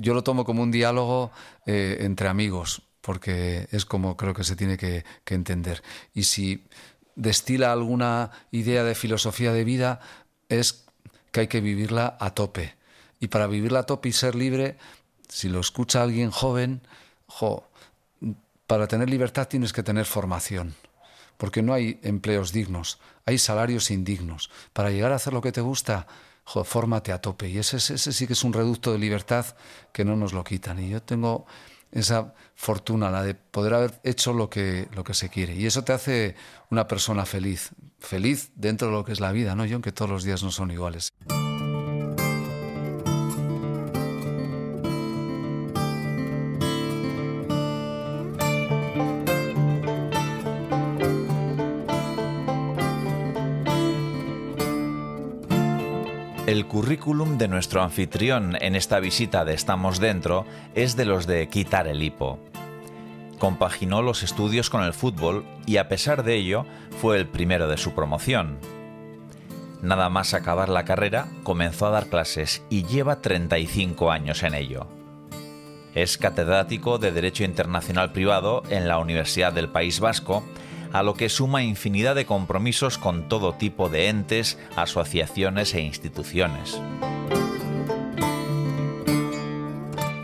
yo lo tomo como un diálogo eh, entre amigos, porque es como creo que se tiene que, que entender. Y si destila alguna idea de filosofía de vida, es que hay que vivirla a tope. Y para vivirla a tope y ser libre, si lo escucha alguien joven, jo, para tener libertad tienes que tener formación, porque no hay empleos dignos, hay salarios indignos. Para llegar a hacer lo que te gusta, jo, fórmate a tope. Y ese, ese sí que es un reducto de libertad que no nos lo quitan. Y yo tengo esa fortuna, la de poder haber hecho lo que, lo que se quiere. Y eso te hace una persona feliz, feliz dentro de lo que es la vida, ¿no? Yo, aunque todos los días no son iguales. Currículum de nuestro anfitrión en esta visita de Estamos Dentro es de los de quitar el hipo. Compaginó los estudios con el fútbol y a pesar de ello fue el primero de su promoción. Nada más acabar la carrera, comenzó a dar clases y lleva 35 años en ello. Es catedrático de Derecho Internacional Privado en la Universidad del País Vasco a lo que suma infinidad de compromisos con todo tipo de entes, asociaciones e instituciones.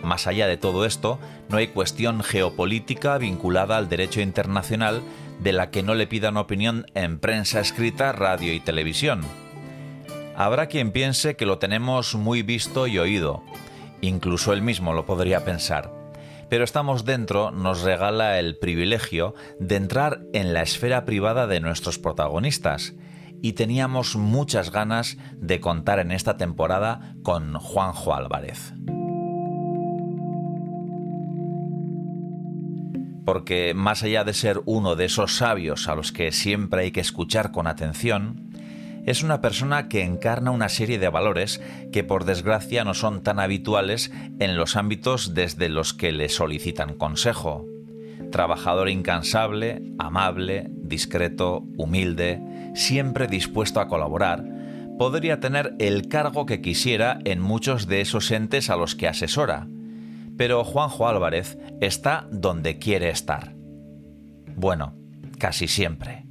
Más allá de todo esto, no hay cuestión geopolítica vinculada al derecho internacional de la que no le pidan opinión en prensa escrita, radio y televisión. Habrá quien piense que lo tenemos muy visto y oído. Incluso él mismo lo podría pensar pero estamos dentro nos regala el privilegio de entrar en la esfera privada de nuestros protagonistas y teníamos muchas ganas de contar en esta temporada con Juanjo Álvarez. Porque más allá de ser uno de esos sabios a los que siempre hay que escuchar con atención, es una persona que encarna una serie de valores que por desgracia no son tan habituales en los ámbitos desde los que le solicitan consejo. Trabajador incansable, amable, discreto, humilde, siempre dispuesto a colaborar, podría tener el cargo que quisiera en muchos de esos entes a los que asesora. Pero Juanjo Álvarez está donde quiere estar. Bueno, casi siempre.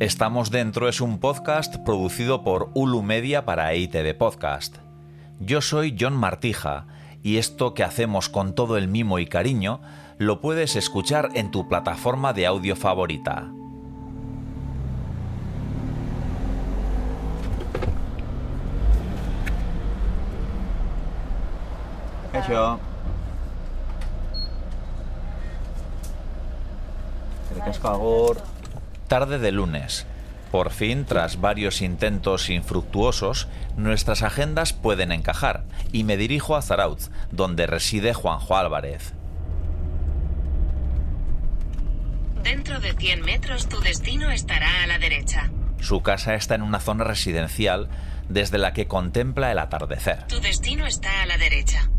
Estamos Dentro es un podcast producido por Ulu Media para EITV Podcast. Yo soy John Martija y esto que hacemos con todo el mimo y cariño lo puedes escuchar en tu plataforma de audio favorita. Eso. Tarde de lunes. Por fin, tras varios intentos infructuosos, nuestras agendas pueden encajar y me dirijo a Zarauz, donde reside Juanjo Álvarez. Dentro de 100 metros tu destino estará a la derecha. Su casa está en una zona residencial desde la que contempla el atardecer. Tu destino está a la derecha.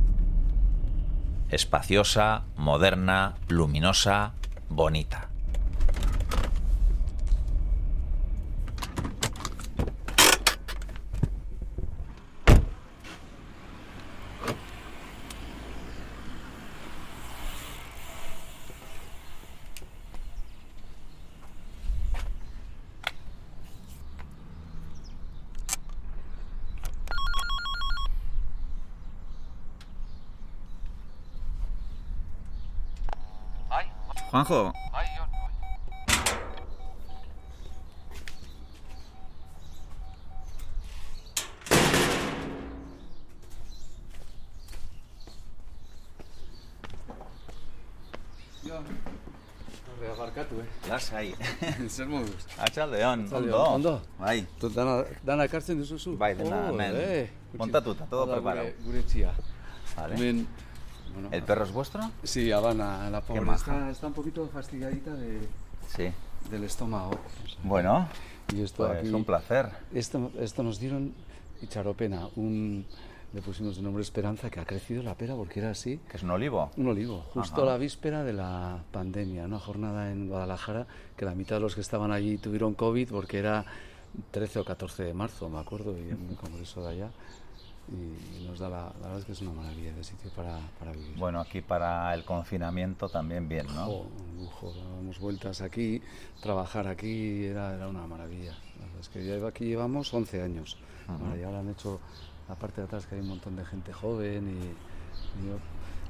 Espaciosa, moderna, luminosa, bonita. Juanjo. Lasai. Zer moduz? Atxaldeon, ondo. Ondo? Bai, Tu dana, dana ekartzen duzuzu? Bai, dena Oh, hemen. eh, Montatuta, todo preparado. Gure, vale. Bueno, ¿El perro es vuestro? Sí, Habana, la pobre está, está un poquito fastidiadita de, Sí. del estómago. Bueno, y esto pues aquí, un placer. Esto, esto nos dieron itxaropena, un le pusimos de nombre Esperanza, que ha crecido la pera porque era así. ¿Que es un olivo? Un olivo, justo Ajá. la víspera de la pandemia, una jornada en Guadalajara que la mitad de los que estaban allí tuvieron COVID porque era 13 o 14 de marzo, me acuerdo, y en un congreso de allá. Y, nos da la, la verdad es que es una maravilla de sitio para, para vivir. Bueno, aquí para el confinamiento también bien, ¿no? Oh, un lujo, dábamos vueltas aquí, trabajar aquí era, era una maravilla. La verdad es que ya aquí llevamos 11 años. Ahora ya ahora han hecho la parte de atrás que hay un montón de gente joven y, y yo-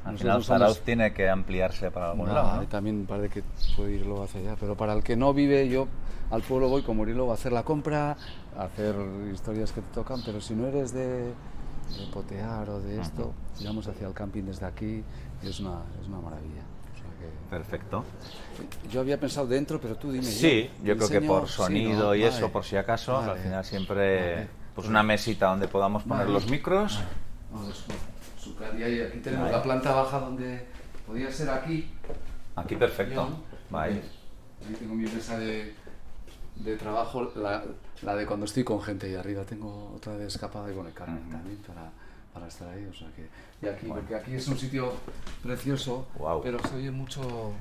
Al final Zarauz tiene que ampliarse para algún no, lado, ¿no? También parece que puede ir luego hacia allá, pero para el que no vive, yo al pueblo voy como ir luego a hacer la compra, a hacer historias que te tocan, pero si no eres de, de potear o de esto, tiramos hacia el camping desde aquí y es una, es una maravilla. O sea que- Perfecto. yo había pensado dentro, pero tú dime. Sí, ¿te yo creo que por Sí, sonido ¿no? y Vale. eso, por si acaso, al final siempre Vale. pues una mesita donde podamos poner los micros. Vamos, y aquí tenemos la planta baja donde podía ser aquí. Aquí perfecto. Vale. Ahí tengo mi mesa de, de trabajo, la, la de cuando estoy con gente y arriba tengo otra de escapada y bueno, y carne Ujú. también para, para estar ahí. O sea que, y aquí, porque aquí es un sitio precioso, pero se oye mucho,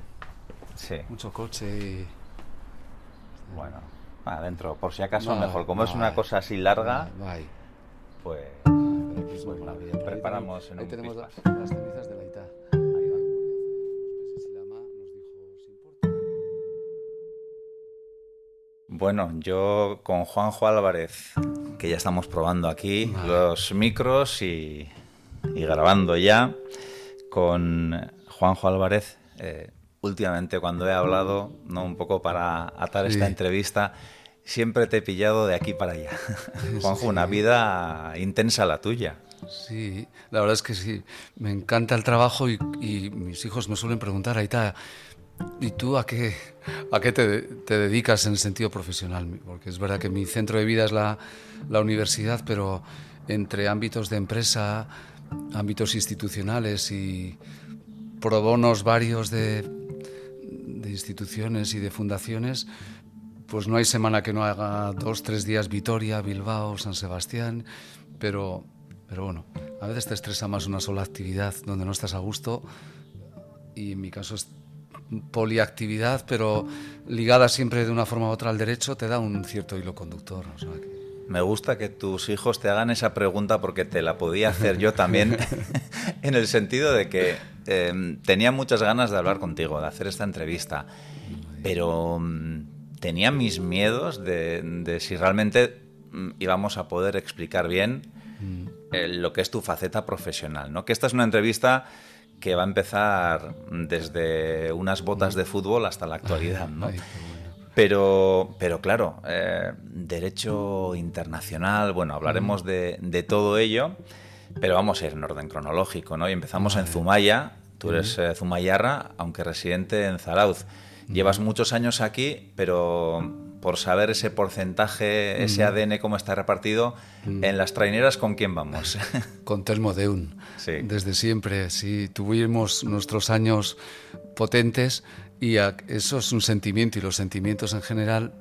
Sí. mucho coche y... Bueno, adentro, por si acaso mejor. Como es una cosa así larga, Bye. pues Pero aquí es una Bueno, ahí preparamos tenemos- en ahí un tenemos la- pispas. las cenizas de la Ita. Bueno, yo con Juanjo Álvarez, que ya estamos probando aquí Vale. los micros y, y grabando ya, con Juanjo Álvarez, eh, últimamente cuando he hablado, ¿no? un poco para atar esta entrevista, siempre te he pillado de aquí para allá. Juanjo, una vida intensa la tuya. Sí, la verdad es que sí. Me encanta el trabajo y, y mis hijos me suelen preguntar, Aita, ¿y tú a qué, a qué te, te dedicas en el sentido profesional? Porque es verdad que mi centro de vida es la, la universidad, pero entre ámbitos de empresa, ámbitos institucionales y pro bonos varios de, de instituciones y de fundaciones, pues no hay semana que no haga dos, tres días Vitoria, Bilbao, San Sebastián, pero, pero bueno, a veces te estresa más una sola actividad donde no estás a gusto y en mi caso poliactividad, pero ligada siempre de una forma u otra al derecho, te da un cierto hilo conductor. o sea que- Me gusta que tus hijos te hagan esa pregunta porque te la podía hacer yo también, en el sentido de que eh, tenía muchas ganas de hablar contigo, de hacer esta entrevista, pero mm, tenía mis miedos de, de si realmente mm, íbamos a poder explicar bien eh, lo que es tu faceta profesional, ¿no? Que esta es una entrevista que va a empezar desde unas botas de fútbol hasta la actualidad, ¿no? Pero, pero claro, eh, derecho internacional, bueno, hablaremos de, de todo ello, pero vamos a ir en orden cronológico, ¿no? Y empezamos en Zumaya, tú eres eh, zumayarra, aunque residente en Zarauz. Llevas muchos años aquí, pero por saber ese porcentaje, ese ADN, cómo está repartido, en las traineras, ¿con quién vamos? Con Telmo Deun, Sí. desde siempre, sí, tuvimos nuestros años potentes y eso es un sentimiento y los sentimientos en general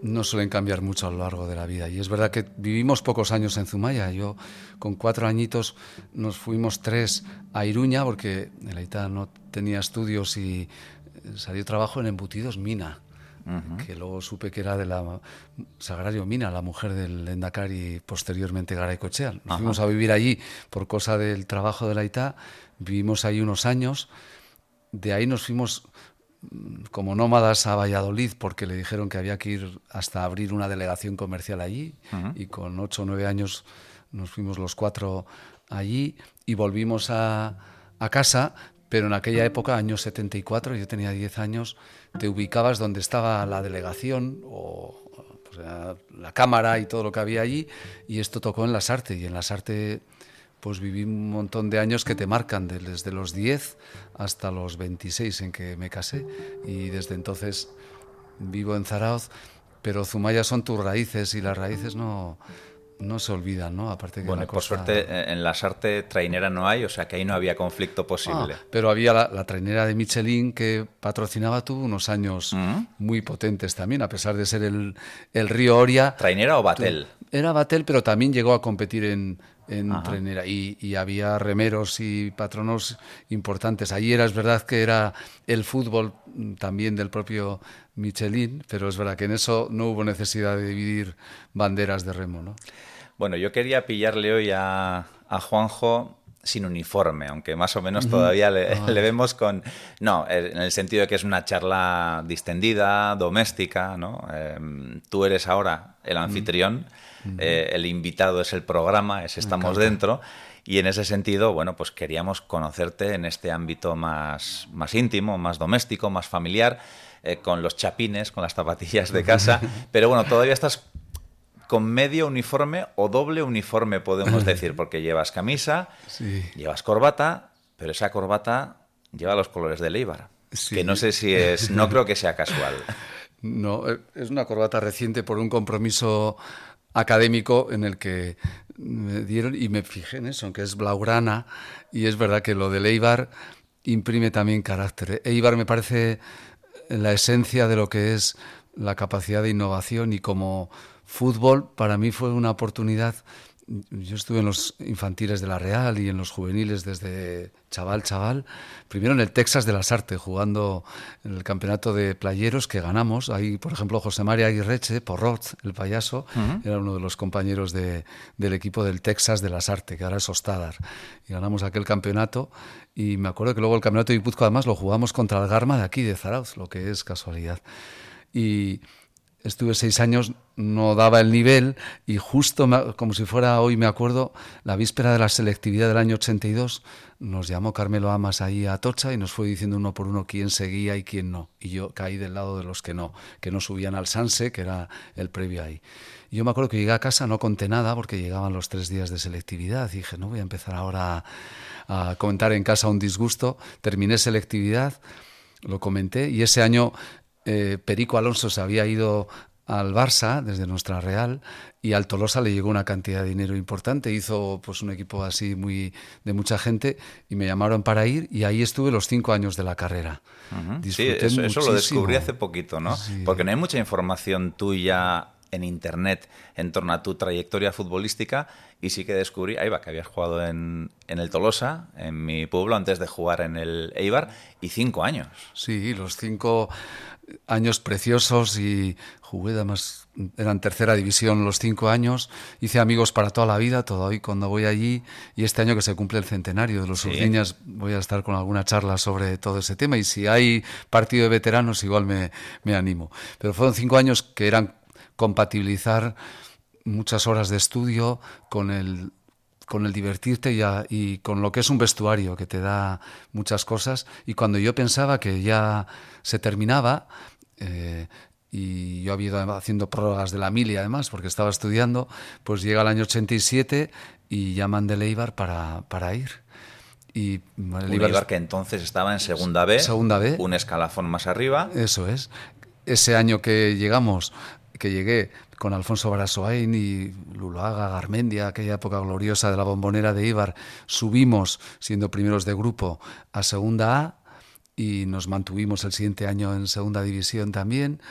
no suelen cambiar mucho a lo largo de la vida. Y es verdad que vivimos pocos años en Zumaya. Yo con cuatro añitos nos fuimos tres a Iruña porque el Aita no tenía estudios y eh, salió trabajo en Embutidos Mina que luego supe que era de la Sagrario Mina, la mujer del Endacari posteriormente Garay Cochea. Nos Ajá. fuimos a vivir allí por cosa del trabajo de la ITA, vivimos ahí unos años, de ahí nos fuimos mm, como nómadas a Valladolid porque le dijeron que había que ir hasta abrir una delegación comercial allí Ujú. y con ocho o nueve años nos fuimos los cuatro allí y volvimos a, a casa, pero en aquella época, años 74, yo tenía 10 años, te ubicabas donde estaba la delegación o la cámara y todo lo que había allí y esto tocó en Las Artes y en Las Artes pues viví un montón de años que te marcan, de- desde los 10 hasta los 26 en que me casé y desde entonces vivo en Zarauz, pero Zumaya son tus raíces y las raíces no, no se olvidan, ¿no? Aparte que Bueno, la y por suerte eh, en las artes trainera no hay, o sea que ahí no había conflicto posible. Ah, pero había la, la trainera de Michelin que patrocinaba, tuvo unos años Mm. muy potentes también, a pesar de ser el, el río Oria. ¿Trainera o batel? Era Batel, pero también llegó a competir en, en trenera y, había remeros y patronos importantes. Allí era, es verdad que era el fútbol también del propio Michelin, pero es verdad que en eso no hubo necesidad de dividir banderas de remo. ¿no? Bueno, yo quería pillarle hoy a, a Juanjo sin uniforme, aunque más o menos todavía le, vemos con... No, en el sentido de que es una charla distendida, doméstica, ¿no? Em, tú eres ahora el anfitrión, eh, el invitado es el programa, es Estamos Dentro, y en ese sentido, bueno, pues queríamos conocerte en este ámbito más, más íntimo, más doméstico, más familiar, eh, con los chapines, con las zapatillas de casa, pero bueno, todavía estás con medio uniforme o doble uniforme, podemos decir, porque llevas camisa, llevas corbata, pero esa corbata lleva los colores de Leibar. Que no sé si es, no creo que sea casual. No, es una corbata reciente por un compromiso académico en el que me dieron y me fijé en eso, que es blaugrana y es verdad que lo de Eibar imprime también carácter. Eibar me parece la esencia de lo que es la capacidad de innovación y como Fútbol para mí fue una oportunidad. Yo estuve en los infantiles de la Real y en los juveniles desde chaval, chaval. Primero en el Texas de las Artes, jugando en el campeonato de playeros que ganamos. Ahí, por ejemplo, José María Aguirreche, Porrot, el payaso, era uno de los compañeros de, del equipo del Texas de las Artes, que ahora es Ostadar. Y ganamos aquel campeonato. Y me acuerdo que luego el campeonato de Guipúzcoa, además, lo jugamos contra el Garma de aquí, de Zarauz, lo que es casualidad. Y estuve seis años, no daba el nivel y justo, como si fuera hoy me acuerdo, la víspera de la selectividad del año 82, nos llamó Carmelo Amas ahí a Tocha y nos fue diciendo uno por uno quién seguía y quién no. Y yo caí del lado de los que no, que no subían al Sanse, que era el previo ahí. Y yo me acuerdo que llegué a casa, no conté nada porque llegaban los tres días de selectividad y dije, no voy a empezar ahora a, a comentar en casa un disgusto. Terminé selectividad lo comenté y ese año eh, Perico Alonso se había ido al Barça desde nuestra Real y al Tolosa le llegó una cantidad de dinero importante, hizo pues un equipo así muy de mucha gente y me llamaron para ir y ahí estuve los cinco años de la carrera. Sí, eso, lo descubrí hace poquito, ¿no? Porque no hay mucha información tuya en internet en torno a tu trayectoria futbolística y sí que descubrí, ahí va, que habías jugado en, en, el Tolosa, en mi pueblo, antes de jugar en el Eibar, y cinco años. Sí, los cinco años preciosos y jugué además, eran tercera división los cinco años, hice amigos para toda la vida, todo hoy cuando voy allí y este año que se cumple el centenario de los sí. voy a estar con alguna charla sobre todo ese tema y si hay partido de veteranos igual me, me animo. Pero fueron cinco años que eran compatibilizar muchas horas de estudio con el con el divertirte y, con lo que es un vestuario que te da muchas cosas. Y cuando yo pensaba que ya se terminaba, eh, y yo había ido haciendo prórrogas de la mili además, porque estaba estudiando, pues llega el año 87 y llaman de Leibar para, para ir. Y el que entonces estaba en segunda B, segunda B, un escalafón más arriba. Eso es. Ese año que llegamos, que llegué, con Alfonso Barasoain y Lulaga, Garmendia, aquella época gloriosa de la bombonera de Ibar, subimos, siendo primeros de grupo, a Segunda A y nos mantuvimos el siguiente año en Segunda División también.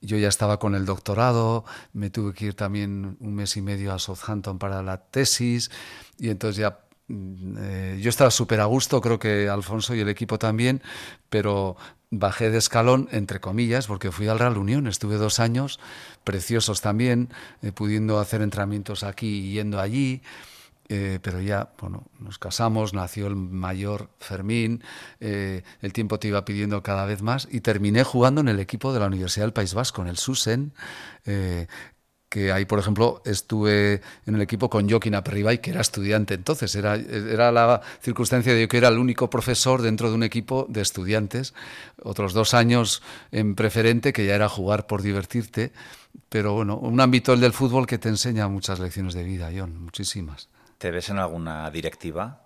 Yo ya estaba con el doctorado, me tuve que ir también un mes y medio a Southampton para la tesis y entonces ya mm, eh, yo estaba súper a gusto, creo que Alfonso y el equipo también, pero bajé de escalón, entre comillas, porque fui al Real Unión, estuve dos años, preciosos también, eh, pudiendo hacer entrenamientos aquí y yendo allí. Eh, pero ya, bueno, nos casamos, nació el mayor Fermín, eh, el tiempo te iba pidiendo cada vez más y terminé jugando en el equipo de la Universidad del País Vasco, en el SUSEN, que ahí, por ejemplo, estuve en el equipo con Joaquín Aperribay, que era estudiante entonces. Era, era la circunstancia de que era el único profesor dentro de un equipo de estudiantes. Otros dos años en preferente, que ya era jugar por divertirte. Pero bueno, un ámbito el del fútbol que te enseña muchas lecciones de vida, John, muchísimas. ¿Te ves en alguna directiva?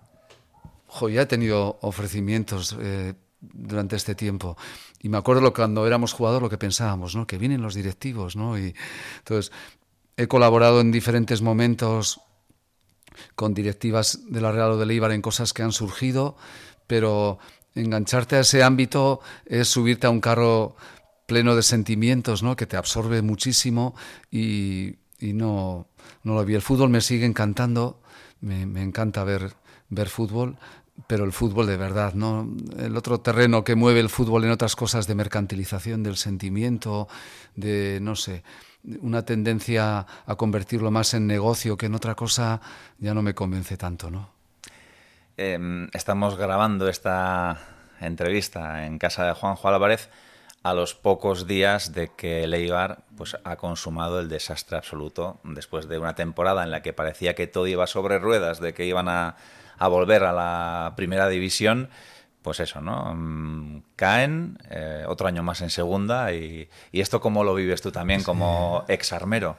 Jo, ya he tenido ofrecimientos. Eh, durante este tiempo. Y me acuerdo lo, cuando éramos jugadores lo que pensábamos, ¿no? Que vienen los directivos, ¿no? Y entonces he colaborado en diferentes momentos con directivas de la Real o del Eibar en cosas que han surgido, pero engancharte a ese ámbito es subirte a un carro pleno de sentimientos, ¿no? Que te absorbe muchísimo y y no, no lo vi. El fútbol me sigue encantando, me, me encanta ver, ver fútbol, pero el fútbol de verdad, ¿no? El otro terreno que mueve el fútbol en otras cosas de mercantilización del sentimiento, de, no sé, una tendencia a convertirlo más en negocio que en otra cosa, ya no me convence tanto, ¿no? Em, estamos grabando esta entrevista en casa de Juanjo Álvarez a los pocos días de que Leibar pues, ha consumado el desastre absoluto después de una temporada en la que parecía que todo iba sobre ruedas, de que iban a a volver a la primera división, pues eso, ¿no? Mm, caen, eh, otro año más en segunda y, esto cómo lo vives tú también como ex armero.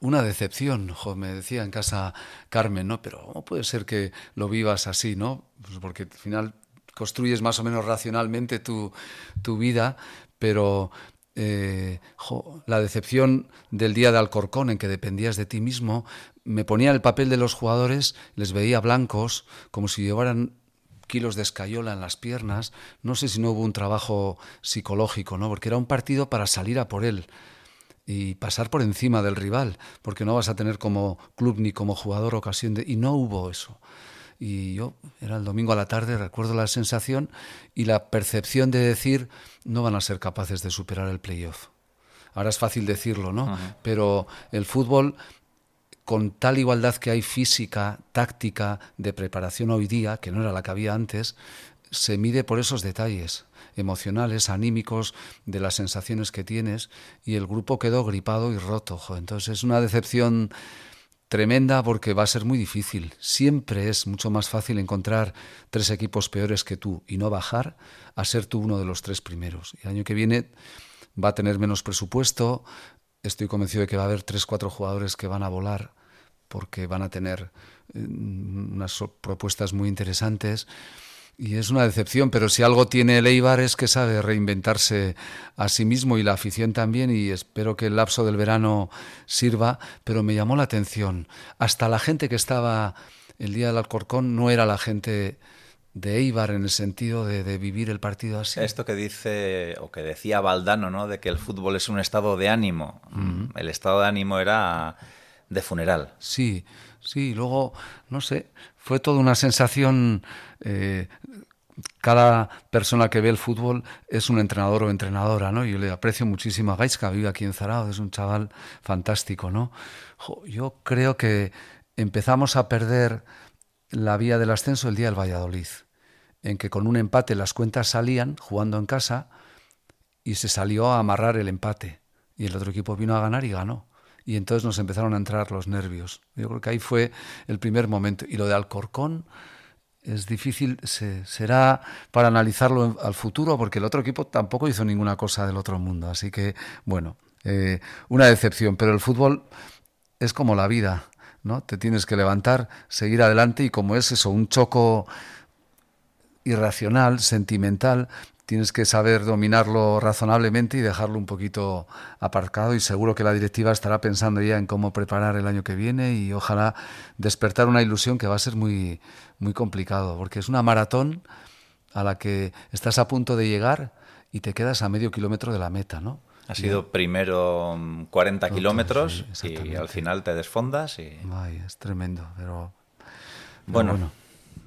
una decepción, me decía en casa Carmen, ¿no? Pero ¿cómo puede ser que lo vivas así, ¿no? Pues porque al final construyes más o menos racionalmente tu, tu vida, pero eh, la decepción del día de Alcorcón en que dependías de ti mismo, me ponía el papel de los jugadores, les veía blancos, como si llevaran kilos de escayola en las piernas. No sé si no hubo un trabajo psicológico, ¿no? Porque era un partido para salir a por él y pasar por encima del rival, porque no vas a tener como club ni como jugador ocasión de... Y no hubo eso. Y yo, era el domingo a la tarde, recuerdo la sensación y la percepción de decir, no van a ser capaces de superar el playoff. Ahora es fácil decirlo, ¿no? Pero el fútbol con tal igualdad que hay física, táctica, de preparación hoy día, que no era la que había antes, se mide por esos detalles emocionales, anímicos, de las sensaciones que tienes, y el grupo quedó gripado y roto. Entonces es una decepción tremenda porque va a ser muy difícil. Siempre es mucho más fácil encontrar tres equipos peores que tú y no bajar a ser tú uno de los tres primeros. Y el año que viene va a tener menos presupuesto. Estoy convencido de que va a haber tres, cuatro jugadores que van a volar porque van a tener eh, unas propuestas muy interesantes. Y es una decepción, pero si algo tiene el Eibar es que sabe reinventarse a sí mismo y la afición también, y espero que el lapso del verano sirva, pero me llamó la atención. Hasta la gente que estaba el día del Alcorcón no era la gente de Eibar en el sentido de, vivir el partido así. Esto que dice, o que decía Valdano, ¿no? de que el fútbol es un estado de ánimo. El estado de ánimo era de funeral. Sí, sí, luego, no sé, fue toda una sensación. Eh, cada persona que ve el fútbol es un entrenador o entrenadora, ¿no? Yo le aprecio muchísimo a Gaisca, vive aquí en Zarao, es un chaval fantástico, ¿no? yo creo que empezamos a perder la vía del ascenso el día del Valladolid, en que con un empate las cuentas salían jugando en casa y se salió a amarrar el empate y el otro equipo vino a ganar y ganó y entonces nos empezaron a entrar los nervios. Yo creo que ahí fue el primer momento. Y lo de Alcorcón es difícil, será para analizarlo al futuro, porque el otro equipo tampoco hizo ninguna cosa del otro mundo. Así que, bueno, eh, una decepción. Pero el fútbol es como la vida, ¿no? Te tienes que levantar, seguir adelante y como es eso, un choco irracional, sentimental, tienes que saber dominarlo razonablemente y dejarlo un poquito aparcado y seguro que la directiva estará pensando ya en cómo preparar el año que viene y ojalá despertar una ilusión que va a ser muy, muy complicado, porque es una maratón a la que estás a punto de llegar y te quedas a medio kilómetro de la meta, ¿no? Ha sido primero 40 kilómetros y al final te desfondas y... Ay, es tremendo, pero... bueno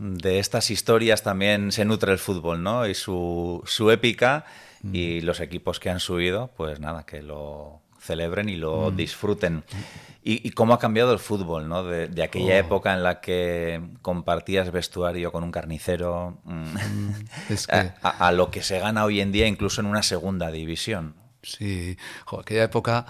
de estas historias también se nutre el fútbol, ¿no? Y su, su épica mm. y los equipos que han subido, pues nada, que lo celebren y lo mm. disfruten. Y, cómo ha cambiado el fútbol, ¿no? De, aquella oh. época en la que compartías vestuario con un carnicero mm, a, lo que se gana hoy en día incluso en una segunda división. Sí, aquella época,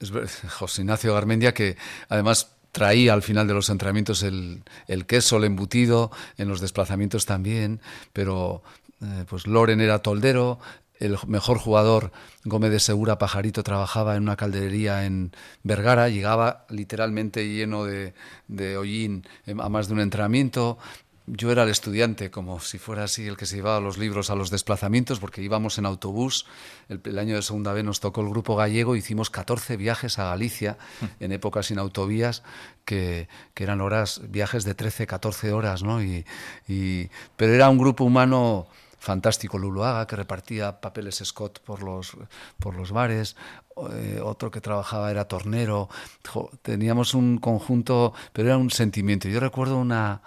José Ignacio Garmendia, que además traía al final de los entrenamientos el, queso, el embutido, en los desplazamientos también, pero eh, pues Loren era toldero, el mejor jugador, Gómez de Segura Pajarito, trabajaba en una calderería en Vergara, llegaba literalmente lleno de, de hollín a más de un entrenamiento, yo era el estudiante, como si fuera así el que se llevaba los libros a los desplazamientos, porque íbamos en autobús. El, año de segunda vez nos tocó el grupo gallego, hicimos 14 viajes a Galicia en épocas sin autovías, que, eran horas, viajes de 13, 14 horas, ¿no? Y, pero era un grupo humano fantástico Luluaga, que repartía papeles Scott por los, por los bares, eh, otro que trabajaba era tornero. teníamos un conjunto, pero era un sentimiento. Yo recuerdo una,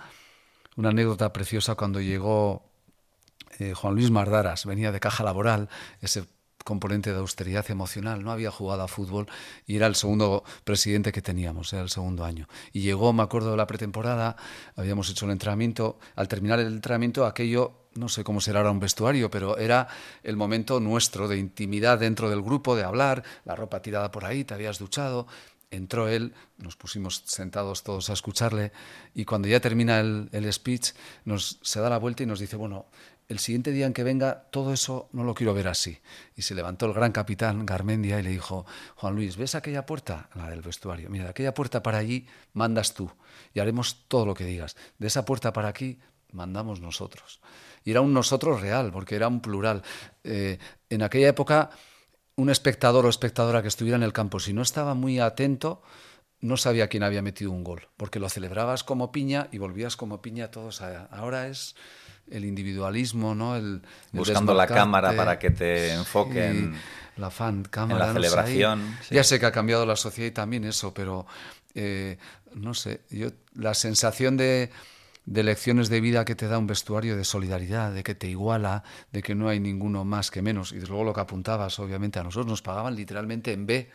una anécdota preciosa cuando llegó eh, Juan Luis Mardaras, venía de Caja Laboral, ese componente de austeridad emocional, no había jugado a fútbol y era el segundo presidente que teníamos, era el segundo año. Y llegó, me acuerdo de la pretemporada, habíamos hecho el entrenamiento, al terminar el entrenamiento aquello, no sé cómo será ahora un vestuario, pero era el momento nuestro de intimidad dentro del grupo, de hablar, la ropa tirada por ahí, te habías duchado, entró él, nos pusimos sentados todos a escucharle y cuando ya termina el, el speech nos, se da la vuelta y nos dice, bueno, el siguiente día en que venga, todo eso no lo quiero ver así. Y se levantó el gran capitán Garmendia y le dijo, Juan Luis, ¿ves aquella puerta? La del vestuario. Mira, de aquella puerta para allí mandas tú y haremos todo lo que digas. De esa puerta para aquí mandamos nosotros. Y era un nosotros real, porque era un plural. Eh, en aquella época, un espectador o espectadora que estuviera en el campo, si no estaba muy atento, no sabía quién había metido un gol, porque lo celebrabas como piña y volvías como piña todos. Ahora es el individualismo, ¿no? El, Buscando la cámara para que te enfoquen. la fan cámara. En la celebración. Ya sé que ha cambiado la sociedad y también eso, pero eh, no sé, yo la sensación de, de lecciones de vida que te da un vestuario de solidaridad, de que te iguala, de que no hay ninguno más que menos. Y desde luego lo que apuntabas, obviamente, a nosotros nos pagaban literalmente en B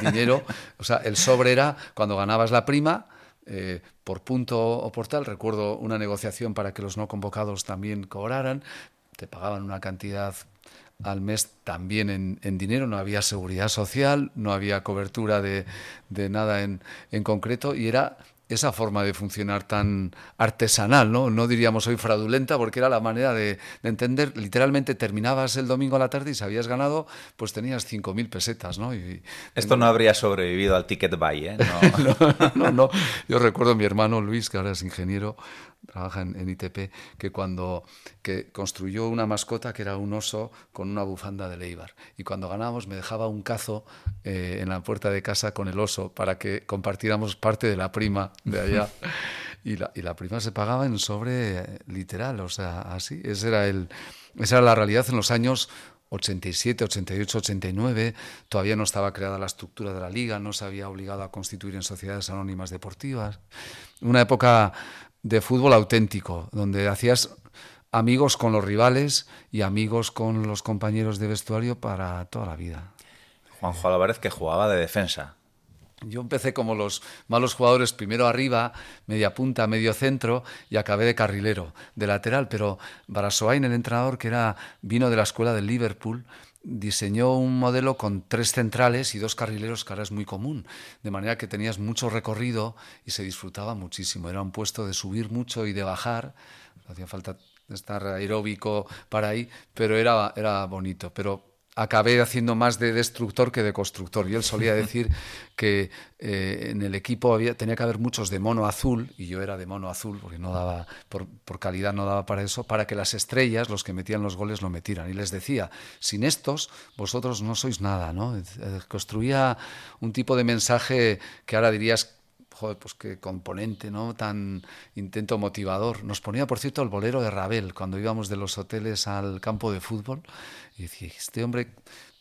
dinero. O sea, el sobre era cuando ganabas la prima eh, por punto o por tal. Recuerdo una negociación para que los no convocados también cobraran. Te pagaban una cantidad al mes también en, dinero, no había seguridad social, no había cobertura de, de nada en, en concreto y era esa forma de funcionar tan artesanal, ¿no? No diríamos hoy fraudulenta, porque era la manera de, entender. Literalmente terminabas el domingo a la tarde y si habías ganado, pues tenías 5.000 pesetas, ¿no? Y, Esto no habría sobrevivido al ticket buy, ¿eh? no, no, no. Yo recuerdo a mi hermano Luis, que ahora es ingeniero, trabaja en, ITP, que cuando que construyó una mascota que era un oso con una bufanda de Leibar. Y cuando ganábamos me dejaba un cazo eh, en la puerta de casa con el oso para que compartiéramos parte de la prima de allá. Y la, y la prima se pagaba en sobre eh, literal, o sea, así. Ese era el, esa era la realidad en los años 87, 88, 89, todavía no estaba creada la estructura de la liga, no se había obligado a constituir en sociedades anónimas deportivas. Una época de fútbol auténtico, donde hacías amigos con los rivales y amigos con los compañeros de vestuario para toda la vida. Juanjo Álvarez que jugaba de defensa. Yo empecé como los malos jugadores, primero arriba, media punta, medio centro, y acabé de carrilero, de lateral. Pero Barasoain, el entrenador que era, vino de la escuela del Liverpool, diseñó un modelo con tres centrales y dos carrileros que ahora es muy común, de manera que tenías mucho recorrido y se disfrutaba muchísimo. Era un puesto de subir mucho y de bajar, hacía falta estar aeróbico para ahí, pero era, era bonito. Pero acabé haciendo más de destructor que de constructor. Y él solía decir que eh, en el equipo había, tenía que haber muchos de mono azul, y yo era de mono azul, porque no daba, por, por, calidad no daba para eso, para que las estrellas, los que metían los goles, lo metieran. Y les decía, sin estos, vosotros no sois nada, ¿no? Construía un tipo de mensaje que ahora dirías joder, pues qué componente, ¿no? Tan intento motivador. Nos ponía, por cierto, el bolero de Ravel cuando íbamos de los hoteles al campo de fútbol. Y decía, este hombre,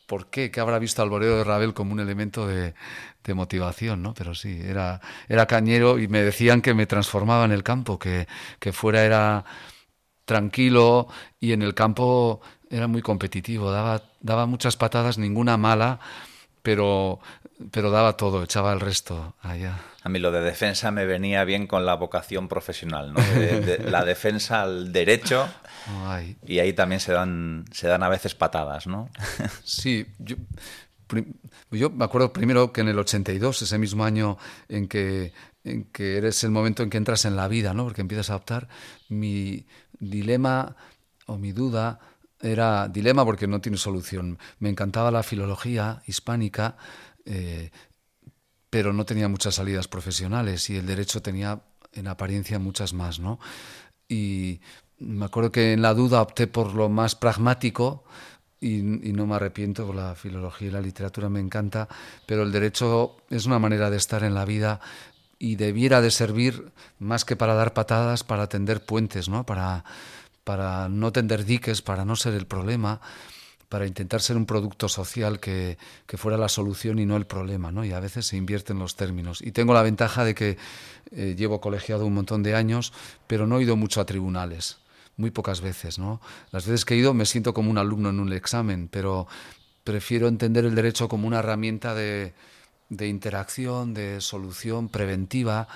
¿por qué? ¿Qué habrá visto al bolero de Ravel como un elemento de, motivación, ¿no? Pero sí, era, cañero y me decían que me transformaba en el campo, que, fuera era tranquilo y en el campo era muy competitivo, daba muchas patadas, ninguna mala, pero, pero daba todo, echaba el resto allá. A mí lo de defensa me venía bien con la vocación profesional, ¿no? la defensa al derecho y ahí también se dan, se dan a veces patadas, ¿no? Sí, yo, yo me acuerdo primero que en el 82, ese mismo año en que, en que eres el momento en que entras en la vida, ¿no? Porque empiezas a optar, mi dilema o mi duda era dilema porque no tiene solución. Me encantaba la filología hispánica, eh, pero no tenía muchas salidas profesionales y el derecho tenía en apariencia muchas más, ¿no? Y me acuerdo que en la duda opté por lo más pragmático y, no me arrepiento, la filología y la literatura me encanta, pero el derecho es una manera de estar en la vida y debiera de servir más que para dar patadas, para tender puentes, ¿no? Para, para no tender diques, para no ser el problema, para intentar ser un producto social que, fuera la solución y no el problema, ¿no? Y a veces se invierten los términos. Y tengo la ventaja de que eh, llevo colegiado un montón de años, pero no he ido mucho a tribunales, muy pocas veces, ¿no? Las veces que he ido me siento como un alumno en un examen, pero prefiero entender el derecho como una herramienta de, de interacción, de solución preventiva,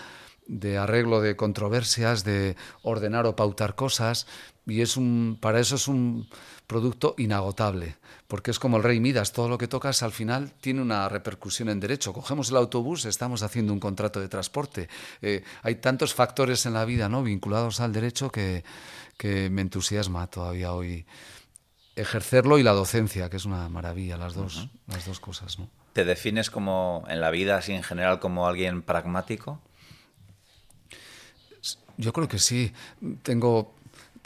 de arreglo de controversias, de ordenar o pautar cosas, y es un, para eso es un producto inagotable, porque es como el rey Midas, todo lo que tocas al final tiene una repercusión en derecho. Cogemos el autobús, estamos haciendo un contrato de transporte. Eh, hay tantos factores en la vida ¿no? vinculados al derecho que, que me entusiasma todavía hoy ejercerlo y la docencia, que es una maravilla, las dos, las dos cosas. ¿no? ¿Te defines como en la vida así en general como alguien pragmático? Yo creo que sí. Tengo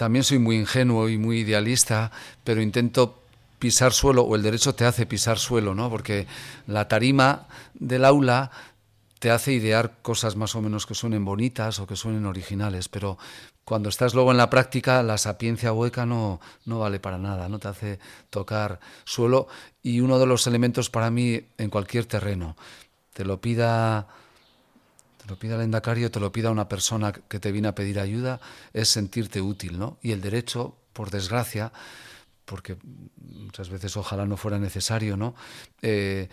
también soy muy ingenuo y muy idealista, pero intento pisar suelo o el derecho te hace pisar suelo, ¿no? Porque la tarima del aula te hace idear cosas más o menos que suenen bonitas o que suenen originales, pero cuando estás luego en la práctica, la sapiencia hueca no, no vale para nada, no te hace tocar suelo y uno de los elementos para mí en cualquier terreno, te lo pida te lo pida el endacario, te lo pida una persona que te viene a pedir ayuda, es sentirte útil, ¿no? Y el derecho, por desgracia, porque muchas veces ojalá no fuera necesario, ¿no? Eh,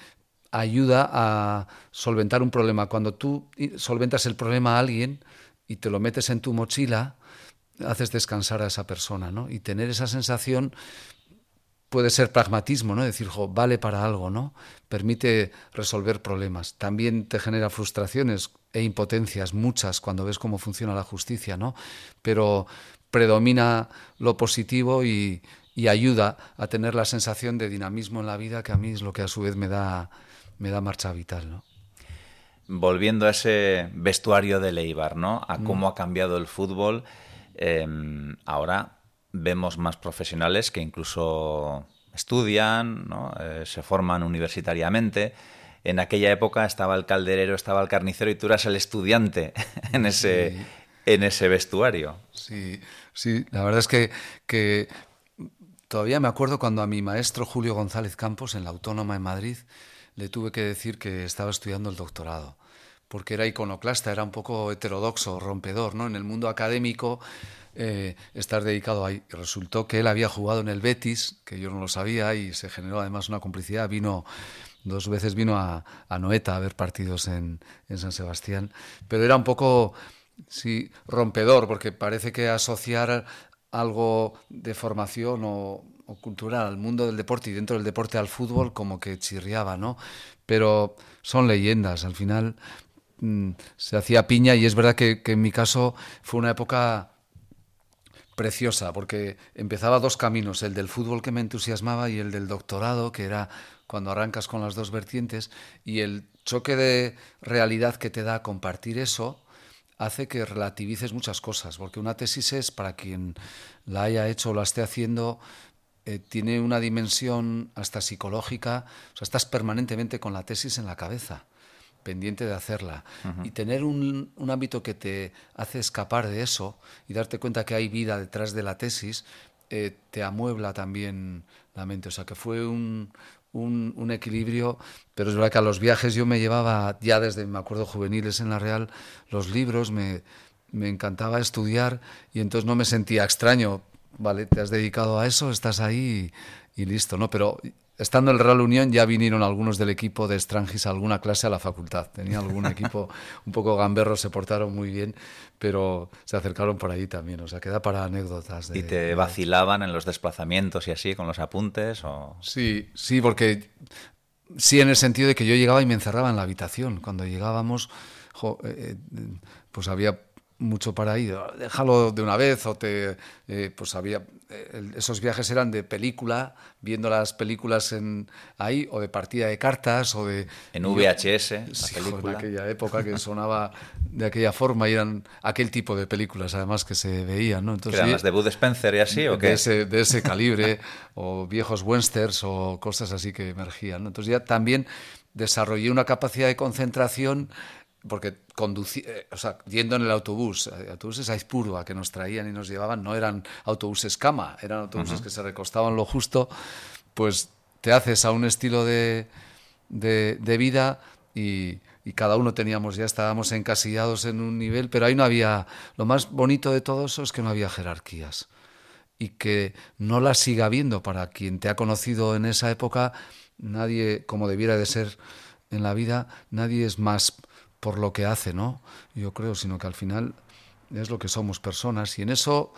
ayuda a solventar un problema. Cuando tú solventas el problema a alguien y te lo metes en tu mochila, haces descansar a esa persona, ¿no? Y tener esa sensación puede ser pragmatismo, ¿no? Decir, jo, vale para algo, ¿no? Permite resolver problemas. También te genera frustraciones e impotencias, muchas, cuando ves cómo funciona la justicia, ¿no? Pero predomina lo positivo y, y ayuda a tener la sensación de dinamismo en la vida, que a mí es lo que a su vez me da me da marcha vital, ¿no? Volviendo a ese vestuario de Leibar, ¿no? A mm. cómo ha cambiado el fútbol. Em, ahora vemos más profesionales que incluso estudian, ¿no? Eh, se forman universitariamente. En aquella época estaba el calderero, estaba el carnicero y tú eras el estudiante en ese, en ese vestuario. Sí, sí, la verdad es que, que todavía me acuerdo cuando a mi maestro Julio González Campos en la Autónoma en Madrid le tuve que decir que estaba estudiando el doctorado, porque era iconoclasta, era un poco heterodoxo, rompedor, ¿no? En el mundo académico eh, estar dedicado ahí. Resultó que él había jugado en el Betis, que yo no lo sabía, y se generó además una complicidad. Vino dos veces vino a, Noeta a ver partidos en, San Sebastián, pero era un poco sí rompedor, porque parece que asociar algo de formación o cultural al mundo del deporte y dentro del deporte al fútbol como que chirriaba, ¿no? Pero son leyendas, al final mm, se hacía piña y es verdad que, en mi caso fue una época preciosa porque empezaba dos caminos, el del fútbol que me entusiasmaba y el del doctorado, que era cuando arrancas con las dos vertientes y el choque de realidad que te da compartir eso hace que relativices muchas cosas, porque una tesis es, para quien la haya hecho o la esté haciendo, eh, tiene una dimensión hasta psicológica, o sea, estás permanentemente con la tesis en la cabeza, pendiente de hacerla. Y tener un, ámbito que te hace escapar de eso y darte cuenta que hay vida detrás de la tesis, eh, te amuebla también la mente. O sea, que fue un, un, equilibrio, pero es verdad que a los viajes yo me llevaba, ya desde, me acuerdo, juveniles en la Real, los libros, me, me encantaba estudiar y entonces no me sentía extraño vale, te has dedicado a eso, estás ahí y, listo, ¿no? Pero estando en el Real Unión ya vinieron algunos del equipo de Strangis a alguna clase a la facultad. Tenía algún equipo un poco gamberro, se portaron muy bien, pero se acercaron por ahí también. O sea, queda para anécdotas. ¿Y te vacilaban en los desplazamientos y así, con los apuntes? O... Sí, sí, porque sí en el sentido de que yo llegaba y me encerraba en la habitación. Cuando llegábamos, eh, eh, pues había mucho para ir, déjalo de una vez o te eh, pues había eh, esos viajes eran de película viendo las películas en ahí o de partida de cartas o de en VHS en aquella época que sonaba de aquella forma y eran aquel tipo de películas además que se veían no entonces eran las de Bud Spencer y así o qué de ese, de ese calibre o viejos westerns o cosas así que emergían entonces ya también desarrollé una capacidad de concentración porque conducía, eh, o sea, yendo en el autobús, eh, autobuses a Izpurua que nos traían y nos llevaban, no eran autobuses cama, eran autobuses que se recostaban lo justo, pues te haces a un estilo de, de, vida y, y, cada uno teníamos, ya estábamos encasillados en un nivel, pero ahí no había, lo más bonito de todo eso es que no había jerarquías y que no las siga habiendo. Para quien te ha conocido en esa época, nadie, como debiera de ser en la vida, nadie es más por lo que hace, ¿no? Yo creo, sino que al final es lo que somos personas y en eso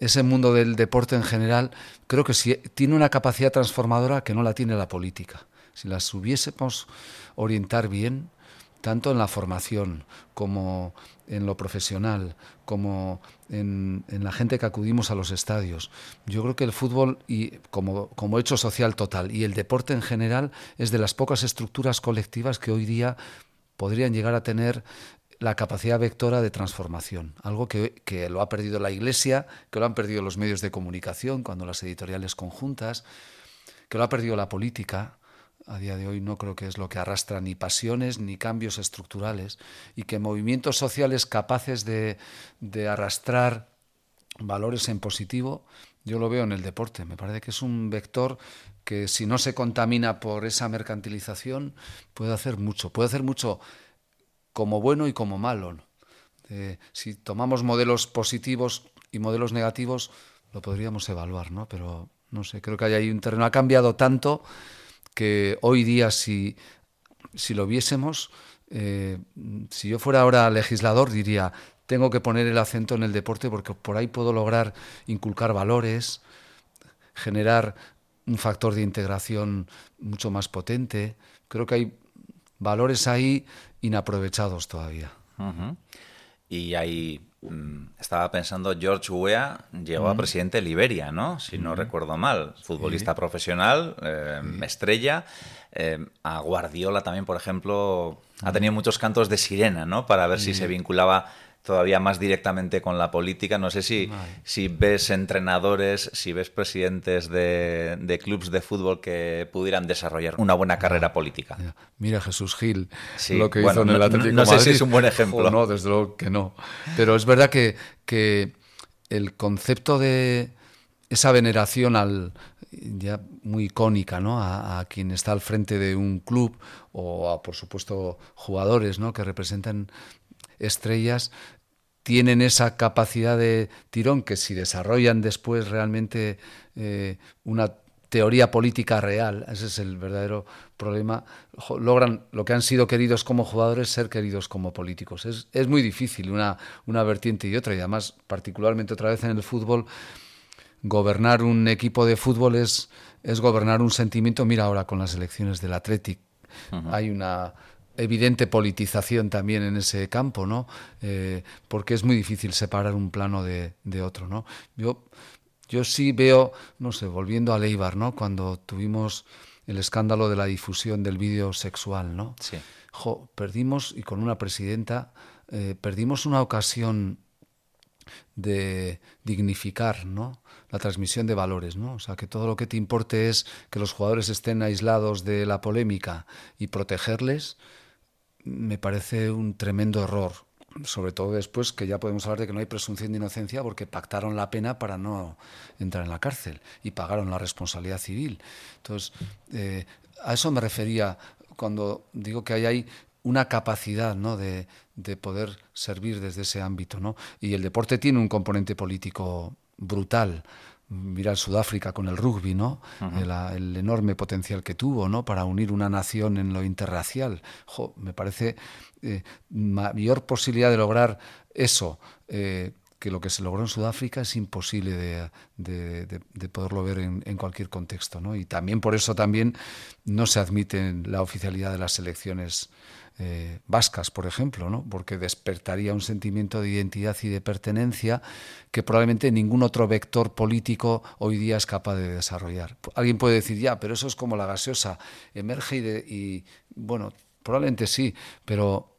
ese mundo del deporte en general creo que sí, tiene una capacidad transformadora que no la tiene la política. Si las hubiésemos orientar bien, tanto en la formación como en lo profesional, como en, la gente que acudimos a los estadios. Yo creo que el fútbol, y como, como hecho social total, y el deporte en general, es de las pocas estructuras colectivas que hoy día podrían llegar a tener la capacidad vectora de transformación, algo que, que, lo ha perdido la Iglesia, que lo han perdido los medios de comunicación, cuando las editoriales conjuntas, que lo ha perdido la política. A día de hoy no creo que es lo que arrastra ni pasiones ni cambios estructurales y que movimientos sociales capaces de, de arrastrar valores en positivo, yo lo veo en el deporte. Me parece que es un vector que si no se contamina por esa mercantilización, puede hacer mucho. Puede hacer mucho como bueno y como malo. si tomamos modelos positivos y modelos negativos, lo podríamos evaluar, ¿no? Pero no sé, creo que hay ahí un terreno. Ha cambiado tanto que hoy día, si, si lo viésemos, eh, si yo fuera ahora legislador, diría, tengo que poner el acento en el deporte porque por ahí puedo lograr inculcar valores, generar un factor de integración mucho más potente. Creo que hay valores ahí inaprovechados todavía. Y ahí mm, estaba pensando, George Weah llegó a presidente de Liberia, ¿no? Si no recuerdo mal. Futbolista profesional, eh, estrella. Eh, a Guardiola también, por ejemplo, ha tenido muchos cantos de sirena, ¿no? Para ver si se vinculaba todavía más directamente con la política. No sé si, si ves entrenadores, si ves presidentes de, de clubes de fútbol que pudieran desarrollar una buena carrera política. Mira Jesús Gil, lo que hizo en el Atlético No, sé si es un buen ejemplo. no, desde luego que no. Pero es verdad que, que el concepto de esa veneración al ya muy icónica ¿no? a, a, quien está al frente de un club o a, por supuesto, jugadores ¿no? que representan estrellas tienen esa capacidad de tirón que si desarrollan después realmente eh, una teoría política real, ese es el verdadero problema, logran lo que han sido queridos como jugadores ser queridos como políticos. Es, es muy difícil una, una vertiente y otra, y además, particularmente otra vez en el fútbol, gobernar un equipo de fútbol es, es gobernar un sentimiento. Mira ahora con las elecciones del Athletic, hay una evidente politización también en ese campo, ¿no? Eh, porque es muy difícil separar un plano de, otro, ¿no? Yo, yo sí veo, no sé, volviendo a Leibar, ¿no? Cuando tuvimos el escándalo de la difusión del vídeo sexual, ¿no? Sí. perdimos, y con una presidenta, eh, perdimos una ocasión de dignificar, ¿no? la transmisión de valores, ¿no? O sea, que todo lo que te importe es que los jugadores estén aislados de la polémica y protegerles, me parece un tremendo error, sobre todo después que ya podemos hablar de que no hay presunción de inocencia porque pactaron la pena para no entrar en la cárcel y pagaron la responsabilidad civil. Entonces, eh, a eso me refería cuando digo que hay ahí una capacidad ¿no? de, de, poder servir desde ese ámbito. ¿no? Y el deporte tiene un componente político brutal mirar Sudáfrica con el rugby, ¿no? el, enorme potencial que tuvo, ¿no? Para unir una nación en lo interracial. me parece eh, mayor posibilidad de lograr eso eh, que lo que se logró en Sudáfrica es imposible de, poderlo ver en, cualquier contexto, ¿no? Y también por eso también no se admite la oficialidad de las elecciones eh, vascas, por ejemplo, ¿no? porque despertaría un sentimiento de identidad y de pertenencia que probablemente ningún otro vector político hoy día es capaz de desarrollar. Alguien puede decir, ya, pero eso es como la gaseosa, emerge y bueno, probablemente sí, pero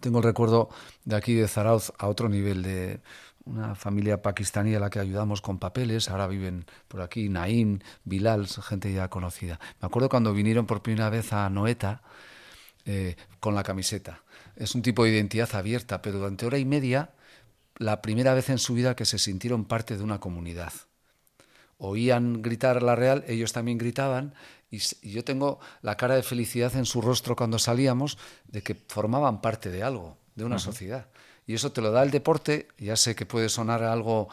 tengo el recuerdo de aquí de Zarauz a otro nivel de una familia pakistaní a la que ayudamos con papeles, ahora viven por aquí, Naim, Bilal, gente ya conocida. Me acuerdo cuando vinieron por primera vez a Noeta, eh, con la camiseta. Es un tipo de identidad abierta, pero durante hora y media, la primera vez en su vida que se sintieron parte de una comunidad. Oían gritar la Real, ellos también gritaban, y, yo tengo la cara de felicidad en su rostro cuando salíamos de que formaban parte de algo, de una sociedad. Y eso te lo da el deporte, ya sé que puede sonar algo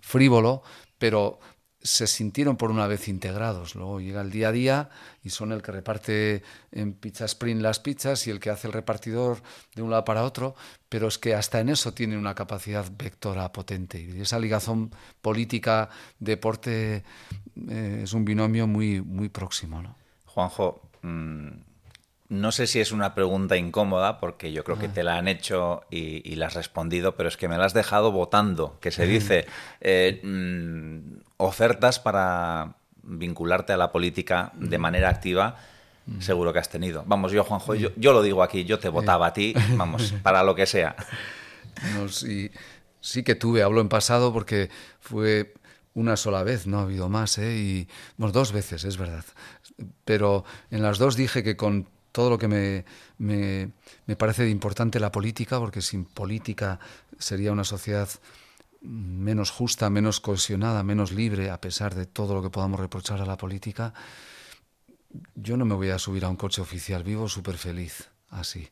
frívolo, pero se sintieron por una vez integrados. Luego llega el día a día y son el que reparte en Pizza Sprint las pizzas y el que hace el repartidor de un lado para otro, pero es que hasta en eso tienen una capacidad vectora potente. Y esa ligazón política-deporte eh, es un binomio muy, muy próximo. ¿no? Juanjo, mm, no sé si es una pregunta incómoda, porque yo creo que ah. te la han hecho y, la has respondido, pero es que me la has dejado votando, que se dice eh, mm, ofertas para vincularte a la política de manera activa. Seguro que has tenido. Vamos, yo, Juanjo, yo, lo digo aquí, yo te votaba a ti, vamos, para lo que sea. sí, sí que tuve, hablo en pasado porque fue una sola vez, no ha habido más, ¿eh? y bueno, dos veces, es verdad. Pero en las dos dije que con todo lo que me, me, me, parece importante la política, porque sin política sería una sociedad menos justa, menos cohesionada, menos libre, a pesar de todo lo que podamos reprochar a la política. Yo no me voy a subir a un coche oficial, vivo súper feliz así.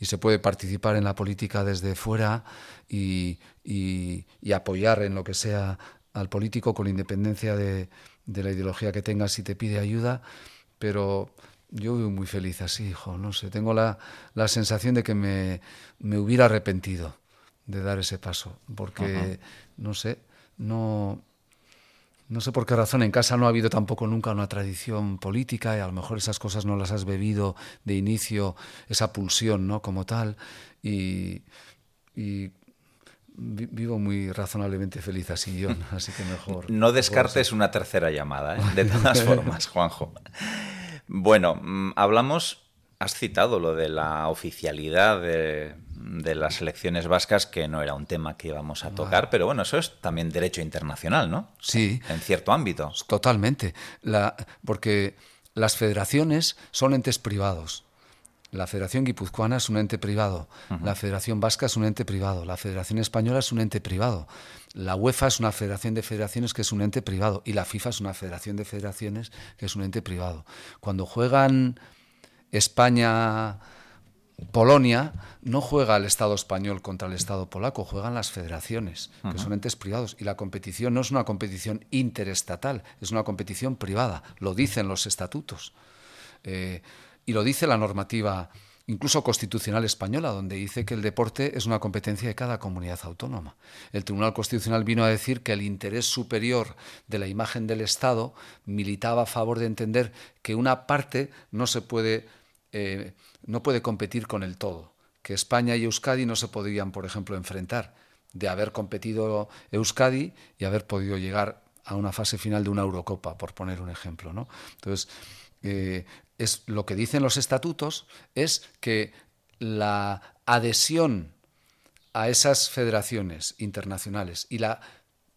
Y se puede participar en la política desde fuera y, y, y apoyar en lo que sea al político con independencia de, de la ideología que tenga si te pide ayuda, pero yo vivo muy feliz así, hijo, no sé, tengo la, la sensación de que me, me, hubiera arrepentido de dar ese paso, porque, no sé, no, no sé por qué razón en casa no ha habido tampoco nunca una tradición política y a lo mejor esas cosas no las has bebido de inicio, esa pulsión, ¿no? Como tal, y, y vivo muy razonablemente feliz así, yo, así que mejor. No descartes una tercera llamada, ¿eh? de todas formas, Juanjo. Bueno, mm, hablamos, has citado lo de la oficialidad de, las elecciones vascas, que no era un tema que íbamos a tocar, pero bueno, eso es también derecho internacional, ¿no? Sí. En cierto ámbito. Totalmente. La, porque las federaciones son entes privados. La Federación Guipuzcoana es un ente privado, la Federación Vasca es un ente privado, la Federación Española es un ente privado, la UEFA es una federación de federaciones que es un ente privado. Y la FIFA es una federación de federaciones que es un ente privado. Cuando juegan España, Polonia, no juega el Estado español contra el Estado polaco, juegan las federaciones, que son entes privados. Y la competición no es una competición interestatal, es una competición privada, lo dicen los estatutos. Eh, y lo dice la normativa incluso constitucional española, donde dice que el deporte es una competencia de cada comunidad autónoma. El Tribunal Constitucional vino a decir que el interés superior de la imagen del Estado militaba a favor de entender que una parte no se puede, eh, no puede competir con el todo, que España y Euskadi no se podrían, por ejemplo, enfrentar, de haber competido Euskadi y haber podido llegar a una fase final de una Eurocopa, por poner un ejemplo. ¿no? Entonces, eh, es lo que dicen los estatutos es que la adhesión a esas federaciones internacionales y la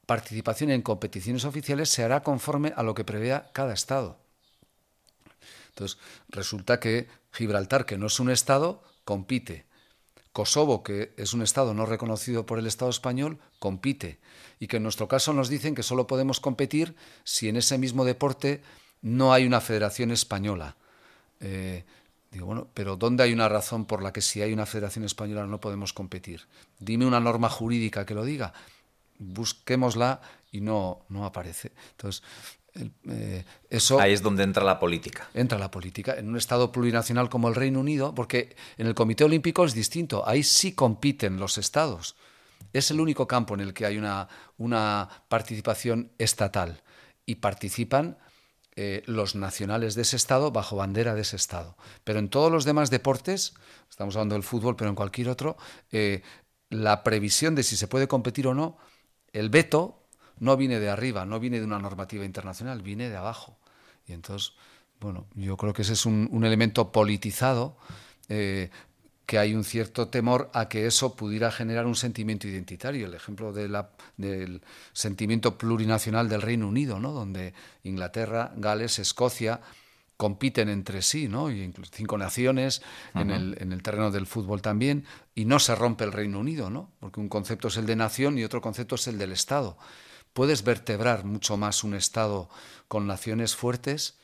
participación en competiciones oficiales se hará conforme a lo que prevea cada Estado. Entonces, resulta que Gibraltar, que no es un Estado, compite. Kosovo, que es un Estado no reconocido por el Estado español, compite. Y que en nuestro caso nos dicen que solo podemos competir si en ese mismo deporte no hay una federación española. Eh, digo, bueno, pero ¿dónde hay una razón por la que si hay una federación española no podemos competir? Dime una norma jurídica que lo diga. Busquémosla y no, no aparece. Entonces, eh, eso Ahí es donde entra la política. Entra la política. En un Estado plurinacional como el Reino Unido, porque en el Comité Olímpico es distinto, ahí sí compiten los Estados. Es el único campo en el que hay una, una participación estatal y participan eh, los nacionales de ese Estado bajo bandera de ese Estado. Pero en todos los demás deportes, estamos hablando del fútbol, pero en cualquier otro, eh, la previsión de si se puede competir o no, el veto no viene de arriba, no viene de una normativa internacional, viene de abajo. Y entonces, bueno, yo creo que ese es un, elemento politizado eh, que hay un cierto temor a que eso pudiera generar un sentimiento identitario. El ejemplo de la, del sentimiento plurinacional del Reino Unido, ¿no? donde Inglaterra, Gales, Escocia compiten entre sí, ¿no? Y cinco naciones en, el, en, el, terreno del fútbol también, y no se rompe el Reino Unido, ¿no? Porque un concepto es el de nación y otro concepto es el del Estado. Puedes vertebrar mucho más un Estado con naciones fuertes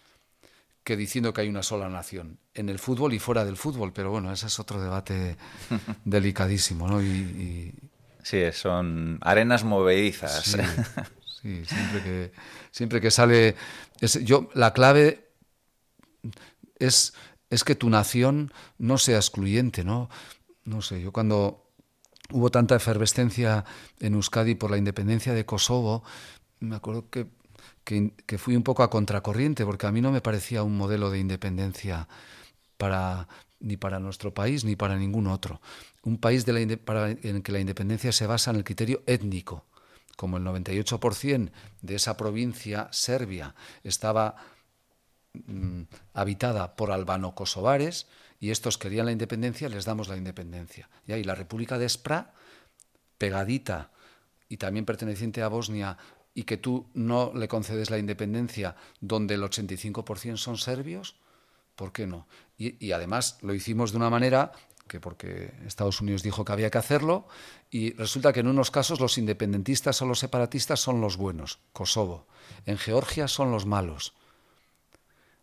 que diciendo que hay una sola nación, en el fútbol y fuera del fútbol, pero bueno, ese es otro debate delicadísimo, ¿no? Y, Sí, son arenas movedizas. Sí, siempre que, siempre que sale... yo, la clave es, es que tu nación no sea excluyente, ¿no? No sé, yo cuando hubo tanta efervescencia en Euskadi por la independencia de Kosovo, me acuerdo que, que, fui un poco a contracorriente, porque a mí no me parecía un modelo de independencia ni para nuestro país ni para ningún otro. Un país de la, para, en que la independencia se basa en el criterio étnico, como el 98% de esa provincia serbia estaba Mm, habitada por albano-kosovares y estos querían la independencia, les damos la independencia. Y la República de Spra, pegadita y también perteneciente a Bosnia, y que tú no le concedes la independencia donde el 85% son serbios, ¿por qué no? Y, y, además lo hicimos de una manera que porque Estados Unidos dijo que había que hacerlo, y resulta que en unos casos los independentistas o los separatistas son los buenos, Kosovo, en Georgia son los malos,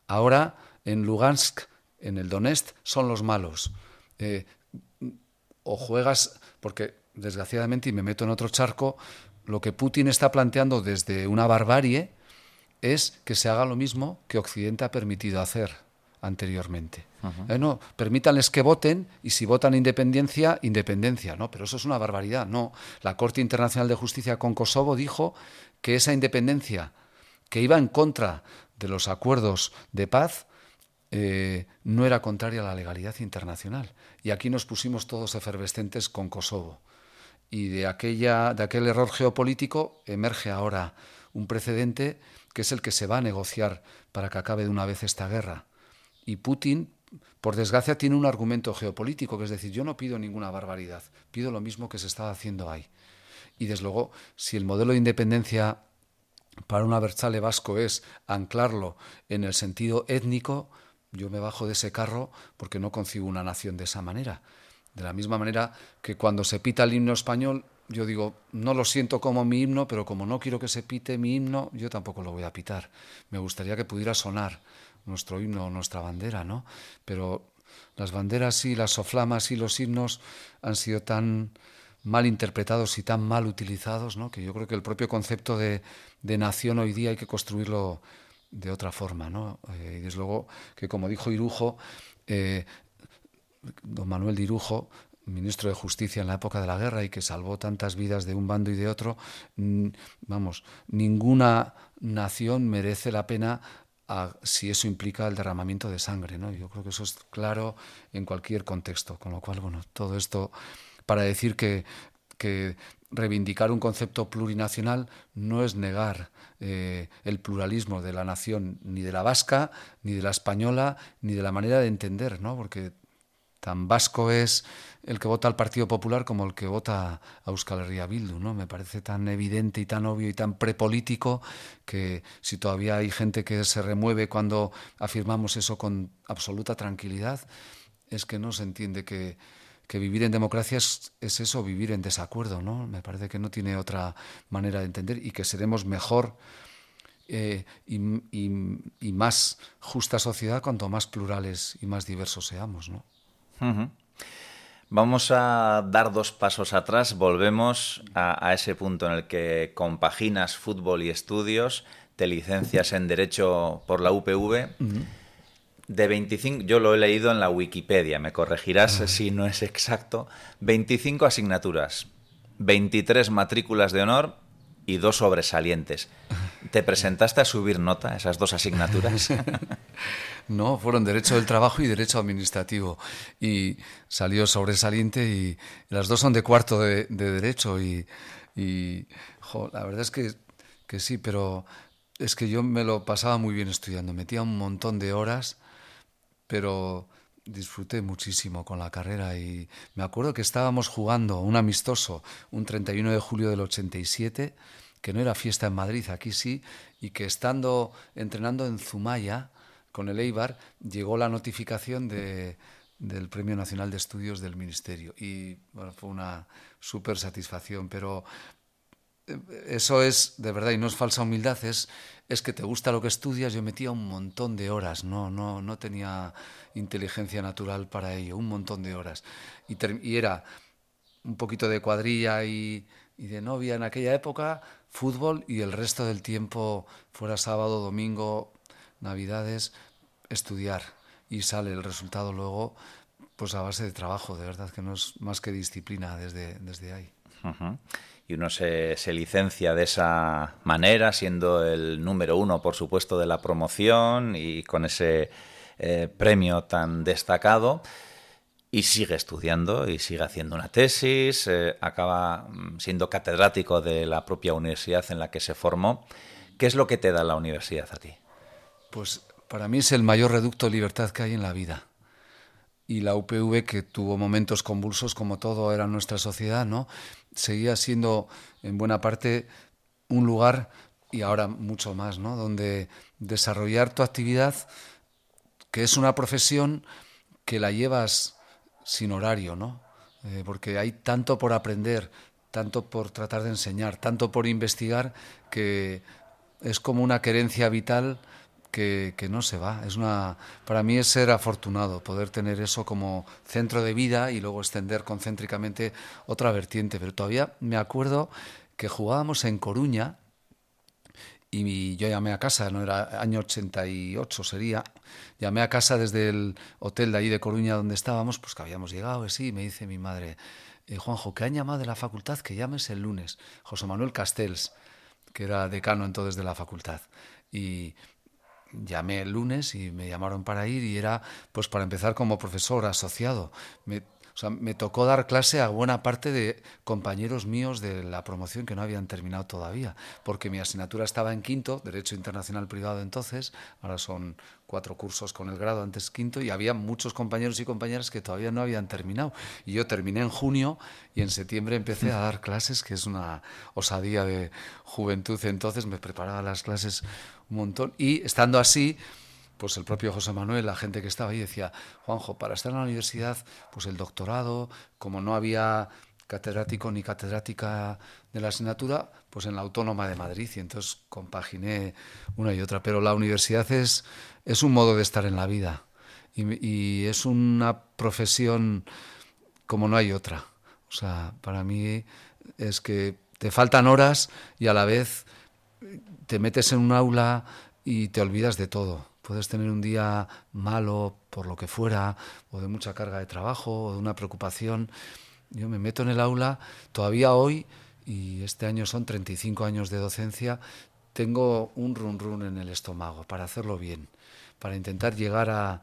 Ahora en Lugansk, en el Donetsk, son los malos. Eh, o juegas, porque desgraciadamente, y me meto en otro charco, lo que Putin está planteando desde una barbarie es que se haga lo mismo que Occidente ha permitido hacer anteriormente. Eh, no, permítanles que voten y si votan independencia, independencia. No, pero eso es una barbaridad. No, la Corte Internacional de Justicia con Kosovo dijo que esa independencia que iba en contra de los acuerdos de paz eh, no era contraria a la legalidad internacional. Y aquí nos pusimos todos efervescentes con Kosovo. Y de, aquella, de aquel error geopolítico emerge ahora un precedente que es el que se va a negociar para que acabe de una vez esta guerra. Y Putin, por desgracia, tiene un argumento geopolítico, que es decir, yo no pido ninguna barbaridad, pido lo mismo que se está haciendo ahí. Y desde luego, si el modelo de independencia para un Abertzale vasco es anclarlo en el sentido étnico, yo me bajo de ese carro porque no concibo una nación de esa manera. De la misma manera que cuando se pita el himno español, yo digo, no lo siento como mi himno, pero como no quiero que se pite mi himno, yo tampoco lo voy a pitar. Me gustaría que pudiera sonar nuestro himno, nuestra bandera, ¿no? Pero las banderas y las soflamas y los himnos han sido tan mal interpretados y tan mal utilizados, ¿no? que yo creo que el propio concepto de, nación hoy día hay que construirlo de otra forma. ¿no? Eh, y desde luego que, como dijo Irujo, eh, don Manuel de Irujo, ministro de Justicia en la época de la guerra y que salvó tantas vidas de un bando y de otro, vamos, ninguna nación merece la pena si eso implica el derramamiento de sangre. ¿no? Yo creo que eso es claro en cualquier contexto, con lo cual, bueno, todo esto para decir que, reivindicar un concepto plurinacional no es negar eh, el pluralismo de la nación, ni de la vasca, ni de la española, ni de la manera de entender, ¿no? porque tan vasco es el que vota al Partido Popular como el que vota a Euskal Herria Bildu, ¿no? Me parece tan evidente y tan obvio y tan prepolítico que si todavía hay gente que se remueve cuando afirmamos eso con absoluta tranquilidad, es que no se entiende que, que vivir en democracia es, eso, vivir en desacuerdo, ¿no? Me parece que no tiene otra manera de entender y que seremos mejor eh, y, más justa sociedad cuanto más plurales y más diversos seamos, ¿no? Vamos a dar dos pasos atrás, volvemos a, ese punto en el que compaginas fútbol y estudios, te licencias en Derecho por la UPV. De 25, yo lo he leído en la Wikipedia, me corregirás si no es exacto. 25 asignaturas, 23 matrículas de honor y dos sobresalientes. ¿Te presentaste a subir nota esas dos asignaturas? no, fueron Derecho del Trabajo y Derecho Administrativo. Y salió sobresaliente y las dos son de cuarto de, Derecho. Y, la verdad es que, que sí, pero es que yo me lo pasaba muy bien estudiando. Metía un montón de horas pero disfruté muchísimo con la carrera y me acuerdo que estábamos jugando un amistoso un 31 de julio del 87, que no era fiesta en Madrid, aquí sí, y que estando entrenando en Zumaya, con el Eibar, llegó la notificación de, del Premio Nacional de Estudios del Ministerio. Y bueno, fue una súper satisfacción, pero eso es de verdad y no es falsa humildad, es, es que te gusta lo que estudias. Yo metía un montón de horas, no, no, no tenía inteligencia natural para ello, un montón de horas. Y, era un poquito de cuadrilla y, y de novia en aquella época, fútbol y el resto del tiempo, fuera sábado, domingo, navidades, estudiar. Y sale el resultado luego, pues a base de trabajo, de verdad que no es más que disciplina desde, desde ahí. Y uno se, licencia de esa manera, siendo el número uno, por supuesto, de la promoción y con ese eh, premio tan destacado y sigue estudiando y sigue haciendo una tesis, eh, acaba mm, siendo catedrático de la propia universidad en la que se formó. ¿Qué es lo que te da la universidad a ti? Pues para mí es el mayor reducto de libertad que hay en la vida. Y la UPV, que tuvo momentos convulsos como todo era nuestra sociedad, ¿no? Seguía siendo en buena parte un lugar, y ahora mucho más, ¿no? Donde desarrollar tu actividad, que es una profesión que la llevas sin horario, ¿no? Eh, porque hay tanto por aprender, tanto por tratar de enseñar, tanto por investigar, que es como una querencia vital que, no se va. Es una, para mí es ser afortunado poder tener eso como centro de vida y luego extender concéntricamente otra vertiente. Pero todavía me acuerdo que jugábamos en Coruña y yo llamé a casa, no era año 88 sería, llamé a casa desde el hotel de ahí de Coruña donde estábamos, pues que habíamos llegado, y sí, me dice mi madre, eh, Juanjo, que han llamado de la facultad, que llames el lunes, José Manuel Castells, que era decano entonces de la facultad, y llamé el lunes y me llamaron para ir y era pues para empezar como profesor asociado. Me, sea, me tocó dar clase a buena parte de compañeros míos de la promoción que no habían terminado todavía, porque mi asignatura estaba en quinto, Derecho Internacional Privado entonces, ahora son cuatro cursos con el grado, antes quinto, y había muchos compañeros y compañeras que todavía no habían terminado. Y yo terminé en junio y en septiembre empecé a dar clases, que es una osadía de juventud. Entonces me preparaba las clases un montón. Y estando así, pues el propio José Manuel, la gente que estaba ahí decía, Juanjo, para estar en la universidad, pues el doctorado, como no había catedrático ni catedrática de la asignatura, pues en la Autónoma de Madrid y entonces compaginé una y otra. Pero la universidad es, es un modo de estar en la vida y, y es una profesión como no hay otra. O sea, para mí es que te faltan horas y a la vez te metes en un aula y te olvidas de todo puedes tener un día malo por lo que fuera, o de mucha carga de trabajo, o de una preocupación. Yo me meto en el aula, todavía hoy, y este año son 35 años de docencia, tengo un run run en el estómago para hacerlo bien, para intentar llegar a,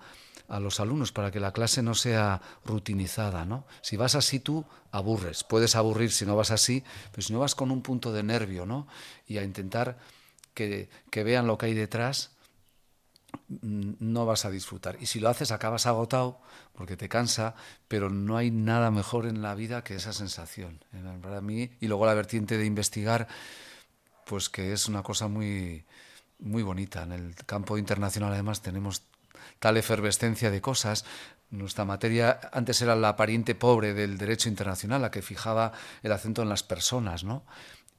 a los alumnos, para que la clase no sea rutinizada. ¿no? Si vas así tú, aburres. Puedes aburrir si no vas así, pero si no vas con un punto de nervio ¿no? y a intentar que, que vean lo que hay detrás, no vas a disfrutar. Y si lo haces acabas agotado porque te cansa, pero no hay nada mejor en la vida que esa sensación. ¿eh? Para mí, y luego la vertiente de investigar, pues que es una cosa muy, muy bonita. En el campo internacional además tenemos tal efervescencia de cosas. Nuestra materia antes era la pariente pobre del derecho internacional, la que fijaba el acento en las personas, ¿no?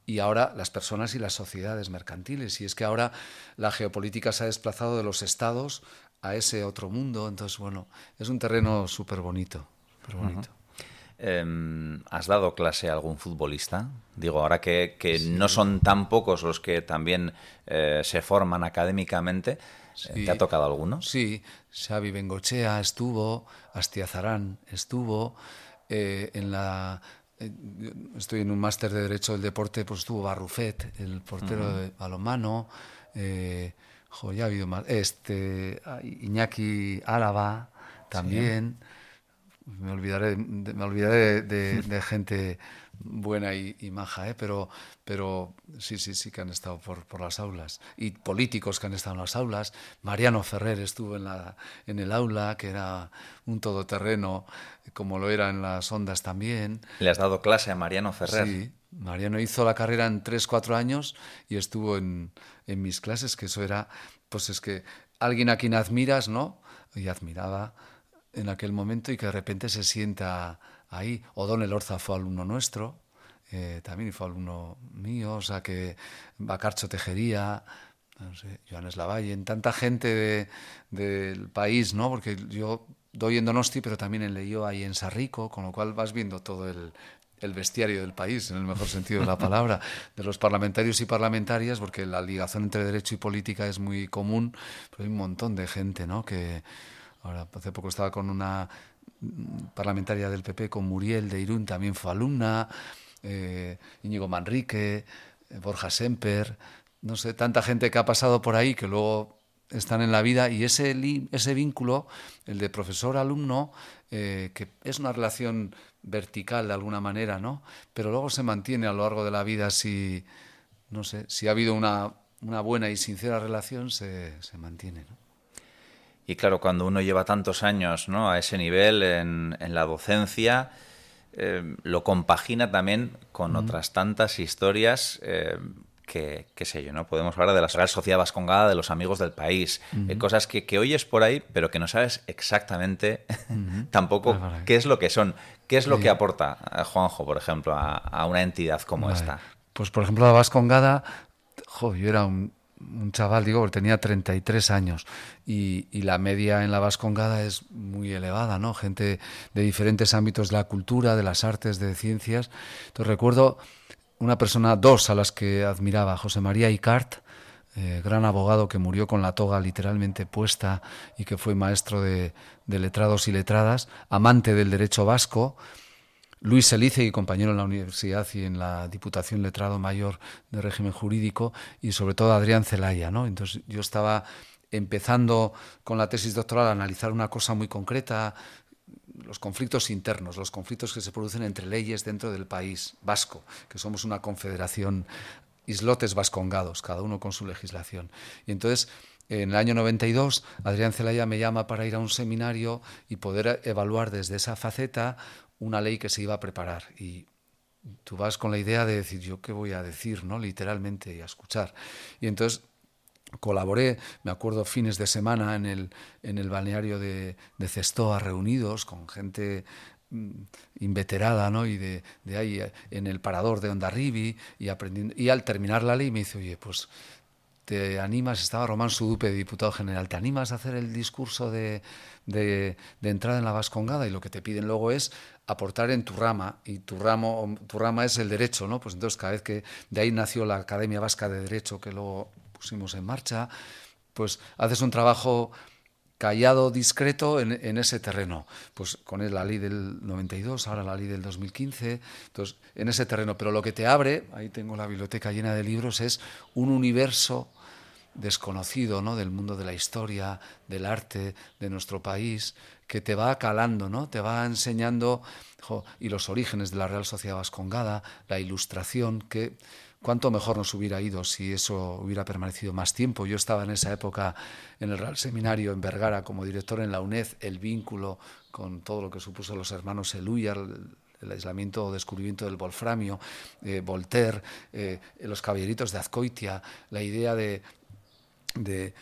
Y ahora las personas y las sociedades mercantiles. Y es que ahora la geopolítica se ha desplazado de los estados a ese otro mundo. Entonces, bueno, es un terreno súper bonito. bonito. Em, ¿Has dado clase a algún futbolista? Digo, ahora que, no son tan pocos los que también eh, se forman académicamente, ¿te ha tocado alguno? Sí, Xavi Bengochea estuvo, Astiazarán estuvo, eh, en la estoy en un máster de Derecho del Deporte, pues estuvo Barrufet, el portero de balonmano, eh, ya ha habido más, este, Iñaki Álava también, me olvidaré, me olvidaré de, gente buena y, maja, ¿eh? pero, pero sí, sí, sí que han estado por, por, las aulas. Y políticos que han estado en las aulas. Mariano Ferrer estuvo en, la, en el aula, que era un todoterreno, como lo era en las ondas también. ¿Le has dado clase a Mariano Ferrer? Sí, Mariano hizo la carrera en 3, 4 años y estuvo en, en mis clases, que eso era, pues es que alguien a quien admiras, ¿no? Y admiraba en aquel momento y que de repente se sienta ahí. O Don Elorza fue alumno nuestro, eh, también fue alumno mío, o sea que Bacarcho Tejería, no sé, Joanes Lavalle, tanta gente del país, ¿no? Porque yo doy en Donosti, pero también en Leyo ahí en Sarrico, con lo cual vas viendo todo el, el bestiario del país, en el mejor sentido de la palabra, de los parlamentarios y parlamentarias, porque la ligación entre derecho y política es muy común, pero hay un montón de gente, ¿no? Que ahora hace poco estaba con una parlamentaria del PP, con Muriel de Irún, también fue alumna, eh, Íñigo Manrique, eh, Borja Semper, no sé, tanta gente que ha pasado por ahí que luego están en la vida y ese, ese vínculo, el de profesor-alumno, eh, que es una relación vertical de alguna manera, ¿no? Pero luego se mantiene a lo largo de la vida si, no sé, si ha habido una, una buena y sincera relación, se, se mantiene, ¿no? Y claro, cuando uno lleva tantos años ¿no? a ese nivel en, en la docencia, eh, lo compagina también con otras tantas historias eh, que, qué sé yo, ¿no? Podemos hablar de la Real Sociedad Vascongada, de los amigos del país, eh, cosas que, que, oyes por ahí, pero que no sabes exactamente tampoco qué es lo que son, qué es lo que aporta Juanjo, por ejemplo, a, a una entidad como vale. esta. Pues, por ejemplo, la Vascongada, jo, yo era un, un chaval, digo, tenía 33 años y, la media en la Vascongada es muy elevada, ¿no? Gente de diferentes ámbitos de la cultura, de las artes, de ciencias. Entonces recuerdo una persona, dos a las que admiraba, José María Icart, eh, gran abogado que murió con la toga literalmente puesta y que fue maestro de letrados y letradas, amante del derecho vasco, Luis Elice, y compañero en la universidad y en la Diputación Letrado Mayor de Régimen Jurídico, y sobre todo Adrián Celaya. ¿no? Entonces yo estaba empezando con la tesis doctoral a analizar una cosa muy concreta, los conflictos internos, los conflictos que se producen entre leyes dentro del país vasco, que somos una confederación, islotes vascongados, cada uno con su legislación. Y entonces en el año 92, Adrián Celaya me llama para ir a un seminario y poder evaluar desde esa faceta una ley que se iba a preparar y tú vas con la idea de decir yo qué voy a decir, ¿no? Literalmente y a escuchar. Y entonces colaboré, me acuerdo fines de semana en el, en el balneario de, Cestoa reunidos con gente inveterada, ¿no? Y de, de ahí en el parador de Ondarribi y aprendiendo y al terminar la ley me dice, "Oye, pues te animas, estaba Román Sudupe, diputado general, ¿te animas a hacer el discurso de, de, entrada en la Vascongada? Y lo que te piden luego es aportar en tu rama, y tu, ramo, tu rama es el derecho, ¿no? Pues entonces cada vez que de ahí nació la Academia Vasca de Derecho, que luego pusimos en marcha, pues haces un trabajo callado, discreto en, en, ese terreno. Pues con la ley del 92, ahora la ley del 2015, entonces en ese terreno. Pero lo que te abre, ahí tengo la biblioteca llena de libros, es un universo desconocido ¿no? del mundo de la historia, del arte, de nuestro país, que te va calando, ¿no? te va enseñando y los orígenes de la Real Sociedad Vascongada, la ilustración, que cuánto mejor nos hubiera ido si eso hubiera permanecido más tiempo. Yo estaba en esa época en el Real Seminario en Vergara como director en la UNED, el vínculo con todo lo que supuso los hermanos Eluyar, el aislamiento o descubrimiento del wolframio, eh, Voltaire, eh, los caballeritos de Azcoitia, la idea de, de,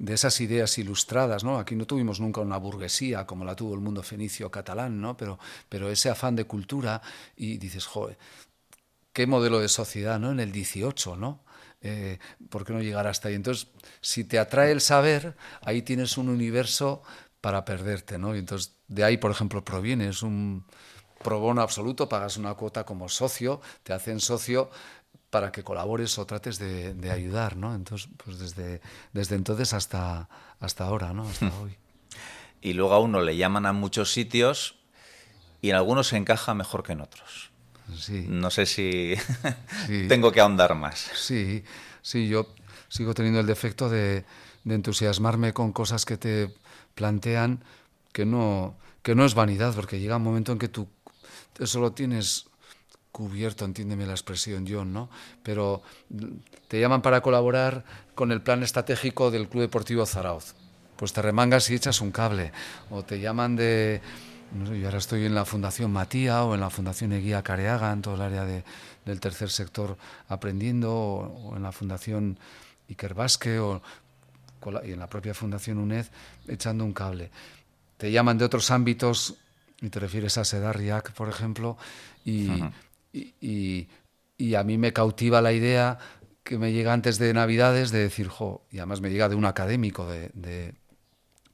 de, esas ideas ilustradas, ¿no? Aquí no tuvimos nunca una burguesía como la tuvo el mundo fenicio catalán, ¿no? Pero, pero ese afán de cultura y dices, joder, qué modelo de sociedad, ¿no? En el 18, ¿no? Eh, ¿Por qué no llegar hasta ahí? Entonces, si te atrae el saber, ahí tienes un universo para perderte, ¿no? Y entonces, de ahí, por ejemplo, proviene, es un pro bono absoluto, pagas una cuota como socio, te hacen socio para que colabores o trates de, de ayudar, ¿no? Entonces, pues desde, desde entonces hasta, hasta ahora, ¿no? Hasta hoy. Y luego a uno le llaman a muchos sitios y en algunos se encaja mejor que en otros. Sí. No sé si sí. tengo que ahondar más. Sí, sí, yo sigo teniendo el defecto de, de, entusiasmarme con cosas que te plantean que no, que no es vanidad, porque llega un momento en que tú eso lo tienes cubierto, entiéndeme la expresión, John, ¿no? Pero te llaman para colaborar con el plan estratégico del Club Deportivo Zarauz. Pues te remangas y echas un cable. O te llaman de no sé, yo ahora estoy en la Fundación Matía o en la Fundación Eguía Careaga, en todo el área de, del tercer sector aprendiendo, o, o en la Fundación Iker Basque, o y en la propia Fundación UNED echando un cable. Te llaman de otros ámbitos y te refieres a Sedarriac, por ejemplo, y, y, a mí me cautiva la idea que me llega antes de Navidades de decir, jo, y además me llega de un académico de,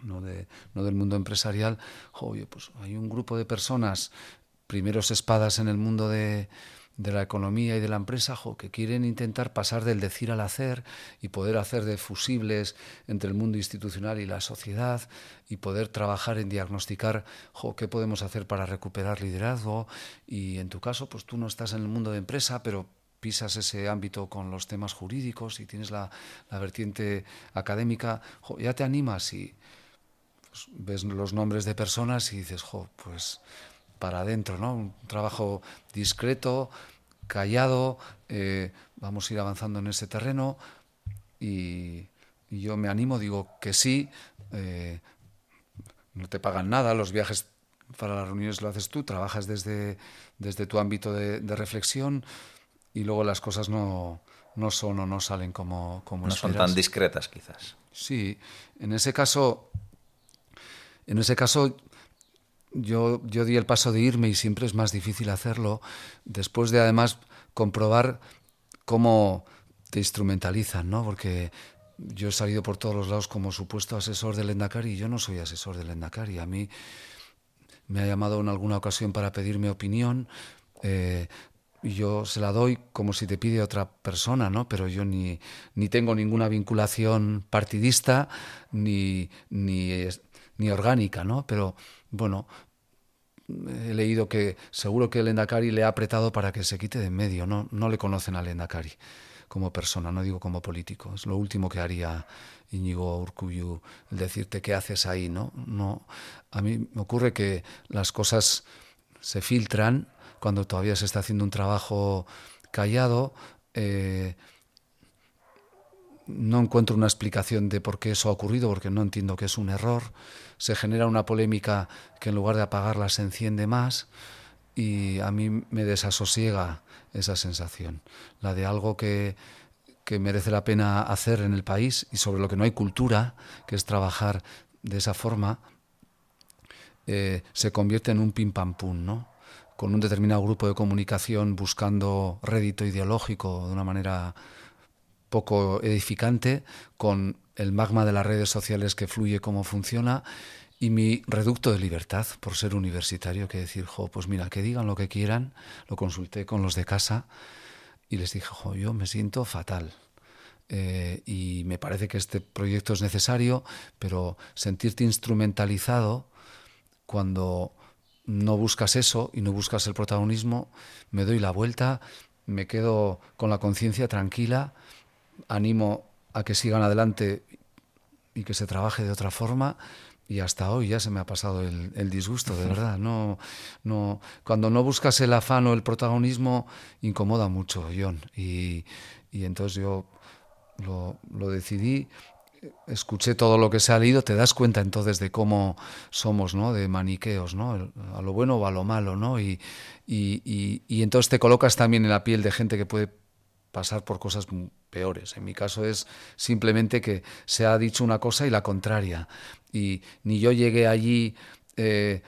no, de, no del mundo empresarial, jo, pues hay un grupo de personas, primeros espadas en el mundo de, de la economía y de la empresa que quieren intentar pasar del decir al hacer y poder hacer de fusibles entre el mundo institucional y la sociedad y poder trabajar en diagnosticar qué podemos hacer para recuperar liderazgo. Y en tu caso pues tú no estás en el mundo de empresa pero pisas ese ámbito con los temas jurídicos y tienes la, vertiente académica. Ya te animas y pues, ves los nombres de personas y dices pues para adentro, ¿no? Un trabajo discreto, callado, eh, vamos a ir avanzando en ese terreno y, yo me animo, digo que sí, eh, no te pagan nada, los viajes para las reuniones lo haces tú, trabajas desde, desde tu ámbito de, reflexión y luego las cosas no, no son o no salen como, como no son tan discretas quizás. Sí, en ese caso, en ese caso yo, yo di el paso de irme y siempre es más difícil hacerlo después de además comprobar cómo te instrumentalizan, ¿no? Porque yo he salido por todos los lados como supuesto asesor del Endacari y yo no soy asesor del Endacari. A mí me ha llamado en alguna ocasión para pedirme opinión eh, y yo se la doy como si te pide otra persona, ¿no? Pero yo ni, ni tengo ninguna vinculación partidista ni, ni, ni orgánica, ¿no? Pero bueno, he leído que seguro que el Endacari le ha apretado para que se quite de en medio. No, no le conocen al Endacari como persona, no digo como político. Es lo último que haría Íñigo Urcuyu, el decirte qué haces ahí, ¿no? no A mí me ocurre que las cosas se filtran cuando todavía se está haciendo un trabajo callado. Eh, no encuentro una explicación de por qué eso ha ocurrido, porque no entiendo que es un error. Se genera una polémica que en lugar de apagarla se enciende más y a mí me desasosiega esa sensación, la de algo que, que merece la pena hacer en el país y sobre lo que no hay cultura, que es trabajar de esa forma, eh, se convierte en un pim pam pum, ¿no? con un determinado grupo de comunicación buscando rédito ideológico de una manera poco edificante con el magma de las redes sociales que fluye como funciona y mi reducto de libertad por ser universitario, que decir, jo, pues mira, que digan lo que quieran, lo consulté con los de casa y les dije, jo, yo me siento fatal. Eh, y me parece que este proyecto es necesario, pero sentirte instrumentalizado cuando no buscas eso y no buscas el protagonismo, me doy la vuelta, me quedo con la conciencia tranquila animo a que sigan adelante y que se trabaje de otra forma. Y hasta hoy ya se me ha pasado el, disgusto, de verdad. No, no, cuando no buscas el afán o el protagonismo, incomoda mucho, John. Y, y entonces yo lo, lo, decidí, escuché todo lo que se ha leído, te das cuenta entonces de cómo somos, ¿no? De maniqueos, ¿no? A lo bueno o a lo malo, ¿no? Y, y, y, y entonces te colocas también en la piel de gente que puede pasar por cosas peores. En mi caso es simplemente que se ha dicho una cosa y la contraria. Y ni yo llegué allí eh,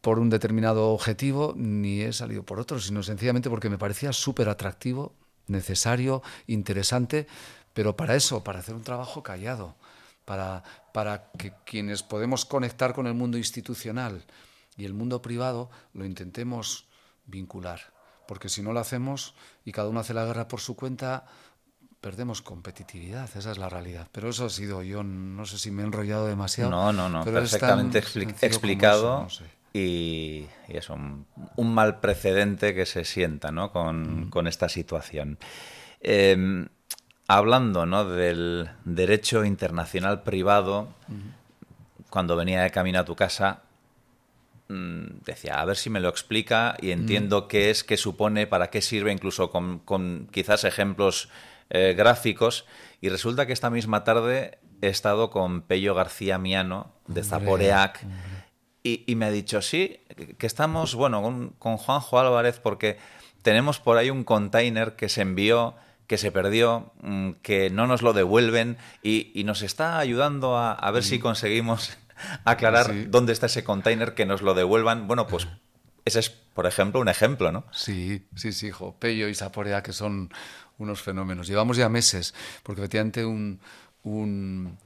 por un determinado objetivo, ni he salido por otro, sino sencillamente porque me parecía súper atractivo, necesario, interesante, pero para eso, para hacer un trabajo callado, para, para que quienes podemos conectar con el mundo institucional y el mundo privado lo intentemos vincular porque si no lo hacemos y cada uno hace la guerra por su cuenta, perdemos competitividad, esa es la realidad. Pero eso ha sido yo, no sé si me he enrollado demasiado. No, no, no, perfectamente explicado. y, es un, mal precedente que se sienta ¿no? con, mm. esta situación. Em, hablando ¿no? del derecho internacional privado, cuando venía de camino a tu casa, Mm, decía, a ver si me lo explica y entiendo qué es, qué supone, para qué sirve, incluso con, quizás ejemplos eh, gráficos. Y resulta que esta misma tarde he estado con Pello García Miano, de Zaporeac, y, me ha dicho, sí, que estamos, bueno, con, con Juanjo Álvarez, porque tenemos por ahí un container que se envió que se perdió, mm, que no nos lo devuelven y, nos está ayudando a, ver si conseguimos aclarar dónde está ese container, que nos lo devuelvan. Bueno, pues ese es, por ejemplo, un ejemplo, ¿no? Sí, sí, sí, hijo. Pello y Saporea, que son unos fenómenos. Llevamos ya meses, porque efectivamente un, un,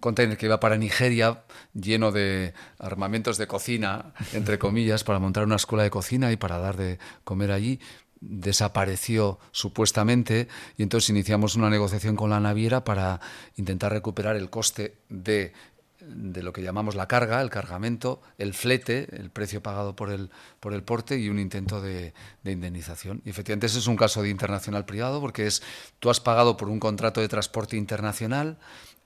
container que iba para Nigeria lleno de armamentos de cocina, entre comillas, para montar una escuela de cocina y para dar de comer allí, desapareció supuestamente y entonces iniciamos una negociación con la naviera para intentar recuperar el coste de de lo que llamamos la carga, el cargamento, el flete, el precio pagado por el, por el porte y un intento de, indemnización. Y efectivamente ese es un caso de internacional privado porque es tú has pagado por un contrato de transporte internacional,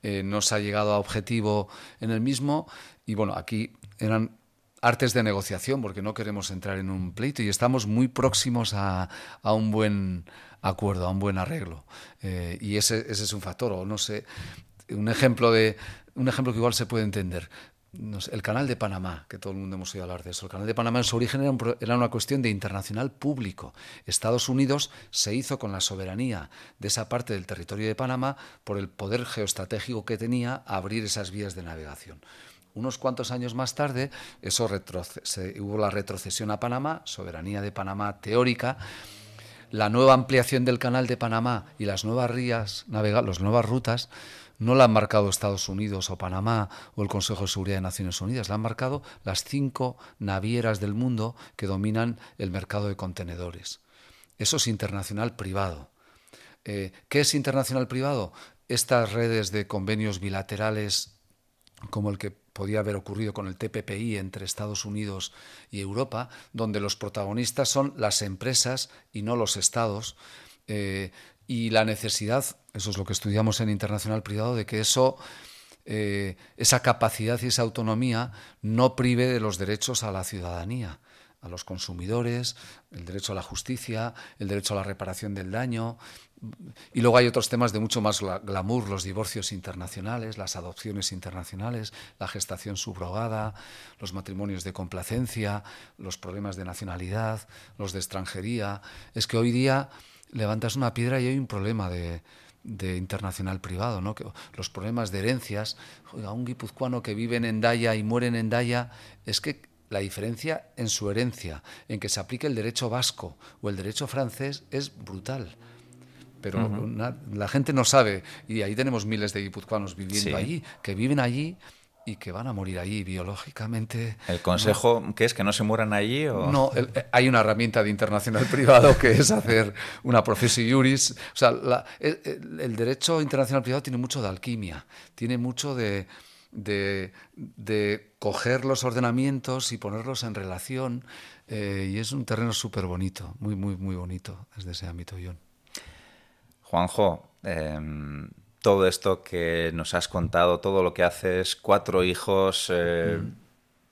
eh, no se ha llegado a objetivo en el mismo y bueno, aquí eran artes de negociación porque no queremos entrar en un pleito y estamos muy próximos a, a un buen acuerdo, a un buen arreglo. Eh, y ese, ese es un factor, o no sé, un ejemplo de, un ejemplo que igual se puede entender. el canal de Panamá, que todo el mundo hemos oído hablar de eso. El canal de Panamá en su origen era, una cuestión de internacional público. Estados Unidos se hizo con la soberanía de esa parte del territorio de Panamá por el poder geoestratégico que tenía abrir esas vías de navegación. Unos cuantos años más tarde, eso hubo la retrocesión a Panamá, soberanía de Panamá teórica, la nueva ampliación del canal de Panamá y las nuevas rías, las nuevas rutas no la han marcado Estados Unidos o Panamá o el Consejo de Seguridad de Naciones Unidas, la han marcado las cinco navieras del mundo que dominan el mercado de contenedores. Eso es internacional privado. Eh, ¿Qué es internacional privado? Estas redes de convenios bilaterales como el que podía haber ocurrido con el TPPI entre Estados Unidos y Europa, donde los protagonistas son las empresas y no los estados, eh, y la necesidad, eso es lo que estudiamos en Internacional Privado, de que eso, eh, esa capacidad y esa autonomía no prive de los derechos a la ciudadanía, a los consumidores, el derecho a la justicia, el derecho a la reparación del daño. Y luego hay otros temas de mucho más glamour, los divorcios internacionales, las adopciones internacionales, la gestación subrogada, los matrimonios de complacencia, los problemas de nacionalidad, los de extranjería. Es que hoy día levantas una piedra y hay un problema de, internacional privado, ¿no? Que los problemas de herencias, a un guipuzcoano que vive en Daya y muere en Daya, es que la diferencia en su herencia, en que se aplique el derecho vasco o el derecho francés, es brutal. Pero la gente no sabe, y ahí tenemos miles de guipuzcoanos viviendo allí, que viven allí y que van a morir allí biológicamente. ¿El consejo qué es? ¿Que no se mueran allí? O? No, eh, hay una herramienta de internacional privado que es hacer una profesión juris. O sea, el, derecho internacional privado tiene mucho de alquimia, tiene mucho de, de, coger los ordenamientos y ponerlos en relación. Eh, y es un terreno súper bonito, muy, muy, muy bonito desde ese ámbito, John. Juanjo, eh, todo esto que nos has contado, todo lo que haces, cuatro hijos, eh, mm.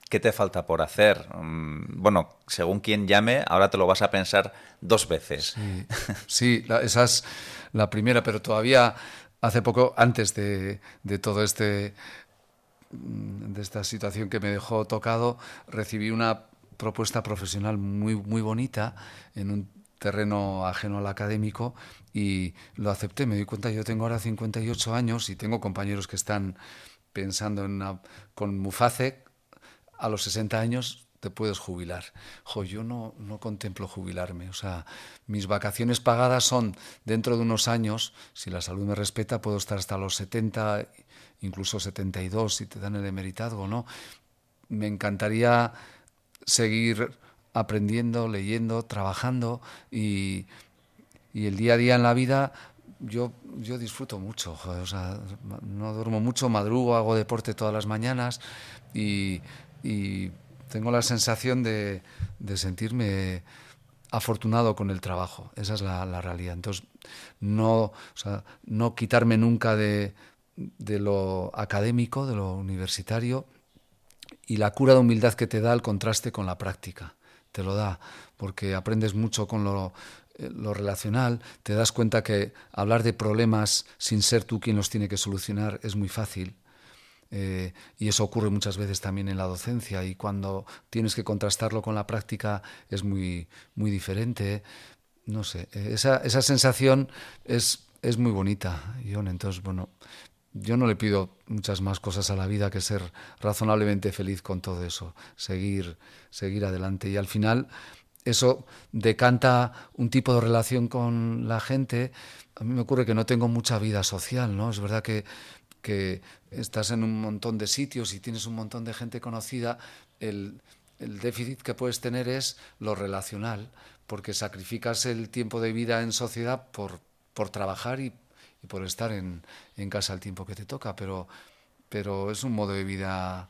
¿qué te falta por hacer? Mm, bueno, según quien llame, ahora te lo vas a pensar dos veces. Sí, esa es la primera, pero todavía hace poco, antes de, de todo este mm, de esta situación que me dejó tocado, recibí una propuesta profesional muy, muy bonita en un terreno ajeno al académico y lo acepté. Me di cuenta, yo tengo ahora 58 años y tengo compañeros que están pensando en una, con Muface, a los 60 años te puedes jubilar. Jo, yo no, no contemplo jubilarme. O sea, mis vacaciones pagadas son dentro de unos años, si la salud me respeta, puedo estar hasta los 70, incluso 72 si te dan el emeritazgo, ¿no? Me encantaría seguir aprendiendo, leyendo, trabajando y, el día a día en la vida yo, yo disfruto mucho, no duermo mucho, madrugo, hago deporte todas las mañanas y, tengo la sensación de, sentirme afortunado con el trabajo, esa es la, realidad. Entonces, no, no quitarme nunca de, de lo académico, de lo universitario y la cura de humildad que te da el contraste con la práctica te lo da, porque aprendes mucho con lo, eh, lo relacional, te das cuenta que hablar de problemas sin ser tú quien los tiene que solucionar es muy fácil. Eh, y eso ocurre muchas veces también en la docencia y cuando tienes que contrastarlo con la práctica es muy, muy diferente. no sé, esa, esa sensación es, es muy bonita, John. Entonces, bueno, yo no le pido muchas más cosas a la vida que ser razonablemente feliz con todo eso, seguir, seguir adelante. Y al final eso decanta un tipo de relación con la gente. A mí me ocurre que no tengo mucha vida social, ¿no? Es verdad que, que estás en un montón de sitios y tienes un montón de gente conocida. El, el déficit que puedes tener es lo relacional, porque sacrificas el tiempo de vida en sociedad por, por trabajar y y por estar en, en casa el tiempo que te toca, pero, pero es un modo de vida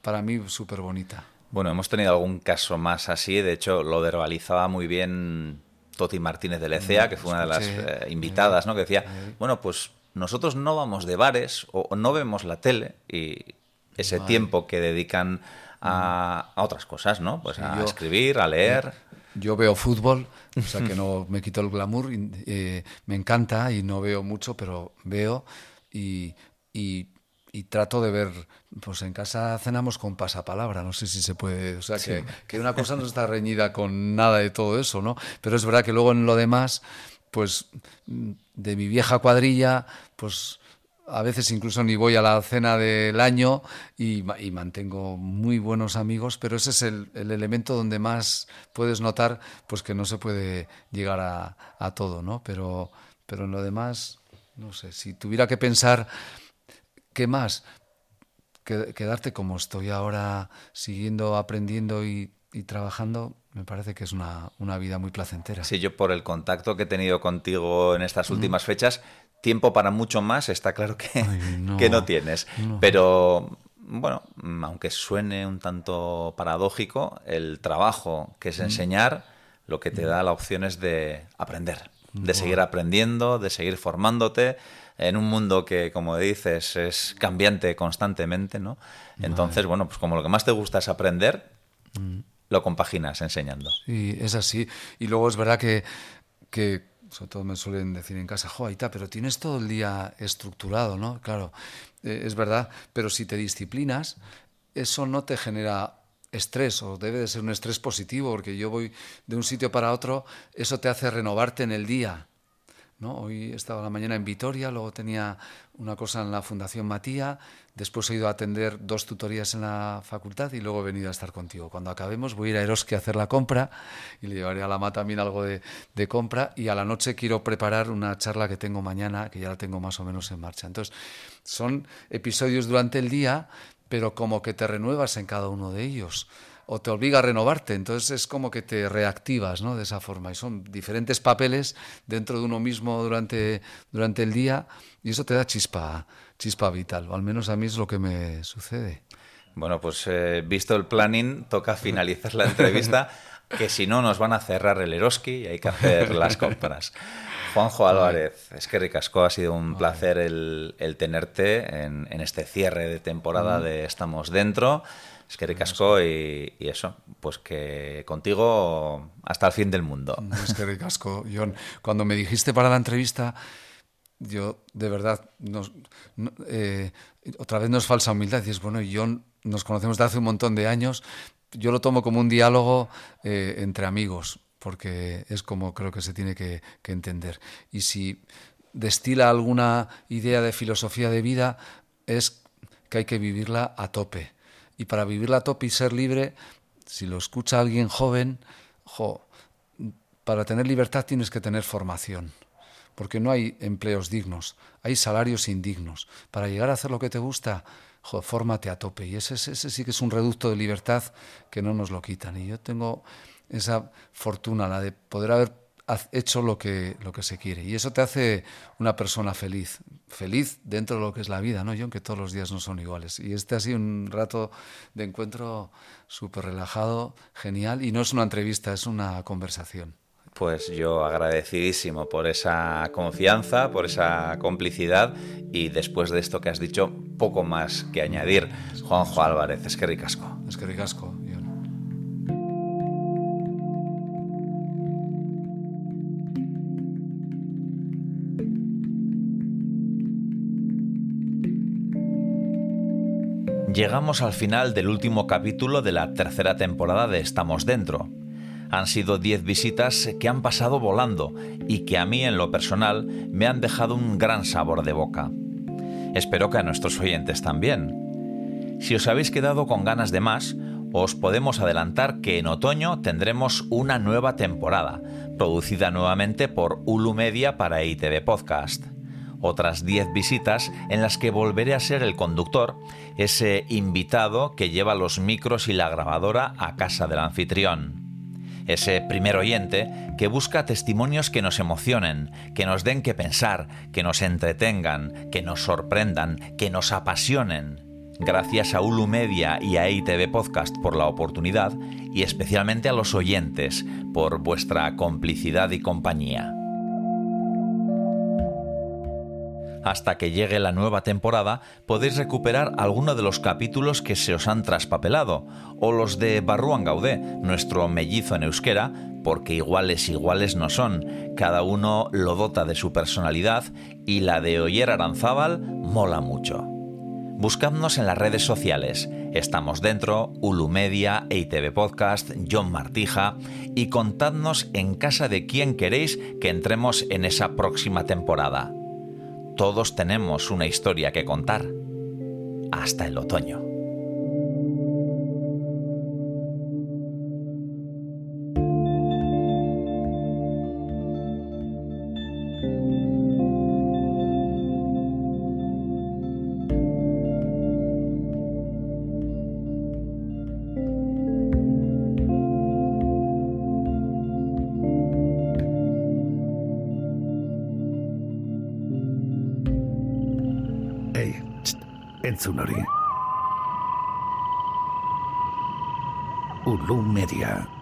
para mí súper bonita. Bueno, hemos tenido algún caso más así, de hecho lo verbalizaba muy bien Toti Martínez de Lecea, que fue una de las eh, invitadas, ¿no? que decía, bueno, pues nosotros no vamos de bares o, no vemos la tele y ese tiempo que dedican a, a, otras cosas, ¿no? Pues a escribir, a leer. Yo veo fútbol, o sea que no me quito el glamour, eh, me encanta y no veo mucho, pero veo y, y, trato de ver, pues en casa cenamos con pasapalabra, no sé si se puede, o sea que, que, una cosa no está reñida con nada de todo eso, ¿no? Pero es verdad que luego en lo demás, pues de mi vieja cuadrilla, pues a veces incluso ni voy a la cena del año y, mantengo muy buenos amigos, pero ese es el, elemento donde más puedes notar pues que no se puede llegar a, todo, ¿no? Pero, pero en lo demás, no sé, si tuviera que pensar, ¿qué más? Quedarte como estoy ahora, siguiendo aprendiendo y, trabajando, me parece que es una, una, vida muy placentera. Sí, yo por el contacto que he tenido contigo en estas últimas fechas, tiempo para mucho más está claro que no, que no tienes. Pero bueno, aunque suene un tanto paradójico, el trabajo que es mm. enseñar, lo que te mm. da la opción es de aprender, de seguir aprendiendo, de seguir formándote en un mundo que, como dices, es cambiante constantemente, ¿no? Entonces, bueno, pues como lo que más te gusta es aprender, mm. lo compaginas enseñando. Sí, es así. Y luego es verdad que, que sobre todo me suelen decir en casa, jo, está, pero tienes todo el día estructurado, ¿no? Claro, eh, es verdad, pero si te disciplinas, eso no te genera estrés o debe de ser un estrés positivo, porque yo voy de un sitio para otro, eso te hace renovarte en el día. Hoy estaba la mañana en Vitoria, luego tenía una cosa en la Fundación Matía, después he ido a atender dos tutorías en la facultad y luego he venido a estar contigo. Cuando acabemos voy a ir a Eroski a hacer la compra y le llevaré a la MA también algo de, de, compra y a la noche quiero preparar una charla que tengo mañana, que ya la tengo más o menos en marcha. Entonces, son episodios durante el día, pero como que te renuevas en cada uno de ellos o te obliga a renovarte. Entonces es como que te reactivas ¿no? de esa forma. Y son diferentes papeles dentro de uno mismo durante, durante el día y eso te da chispa, chispa vital. O al menos a mí es lo que me sucede. Bueno, pues eh, visto el planning, toca finalizar la entrevista, que si no nos van a cerrar el Eroski y hay que hacer las compras. Juanjo Álvarez, es que ricasco, ha sido un placer el, tenerte en, este cierre de temporada de Estamos Dentro. Es que ricasco y, y, eso, pues que contigo hasta el fin del mundo. Es que ricasco, John. Cuando me dijiste para la entrevista, yo de verdad, eh, otra vez no es falsa humildad, dices, bueno, John, nos conocemos de hace un montón de años, yo lo tomo como un diálogo eh, entre amigos, porque es como creo que se tiene que, que entender. Y si destila alguna idea de filosofía de vida, es que hay que vivirla a tope y para vivir la top y ser libre, si lo escucha alguien joven, para tener libertad tienes que tener formación, porque no hay empleos dignos, hay salarios indignos. Para llegar a hacer lo que te gusta, fórmate a tope. Y ese sí que es un reducto de libertad que no nos lo quitan. Y yo tengo esa fortuna, la de poder haber hecho lo que, lo que se quiere. Y eso te hace una persona feliz, feliz dentro de lo que es la vida, ¿no? Yo, aunque todos los días no son iguales. Y este ha sido un rato de encuentro súper relajado, genial, y no es una entrevista, es una conversación. Pues yo agradecidísimo por esa confianza, por esa complicidad y después de esto que has dicho, poco más que añadir. Juanjo Álvarez, es que ricasco. Es que ricasco. Llegamos al final del último capítulo de la tercera temporada de Estamos Dentro. Han sido 10 visitas que han pasado volando y que a mí en lo personal me han dejado un gran sabor de boca. Espero que a nuestros oyentes también. Si os habéis quedado con ganas de más, os podemos adelantar que en otoño tendremos una nueva temporada, producida nuevamente por Ulu Media para ITV Podcast. Otras 10 visitas en las que volveré a ser el conductor, ese invitado que lleva los micros y la grabadora a casa del anfitrión. Ese primer oyente que busca testimonios que nos emocionen, que nos den que pensar, que nos entretengan, que nos sorprendan, que nos apasionen Gracias a Ulu Media y a ITV Podcast por la oportunidad y especialmente a los oyentes por vuestra complicidad y compañía. Hasta que llegue la nueva temporada podéis recuperar alguno de los capítulos que se os han traspapelado o los de Barruan Gaudé, nuestro mellizo en euskera, porque iguales iguales no son, cada uno lo dota de su personalidad y la de Oyer Aranzábal mola mucho. Buscadnos en las redes sociales. Estamos dentro, Ulu Media, EITV Podcast, John Martija y contadnos en casa de quién queréis que entremos en esa próxima temporada. Todos tenemos una historia que contar. Hasta el otoño. Entzun hori. Ulu Media.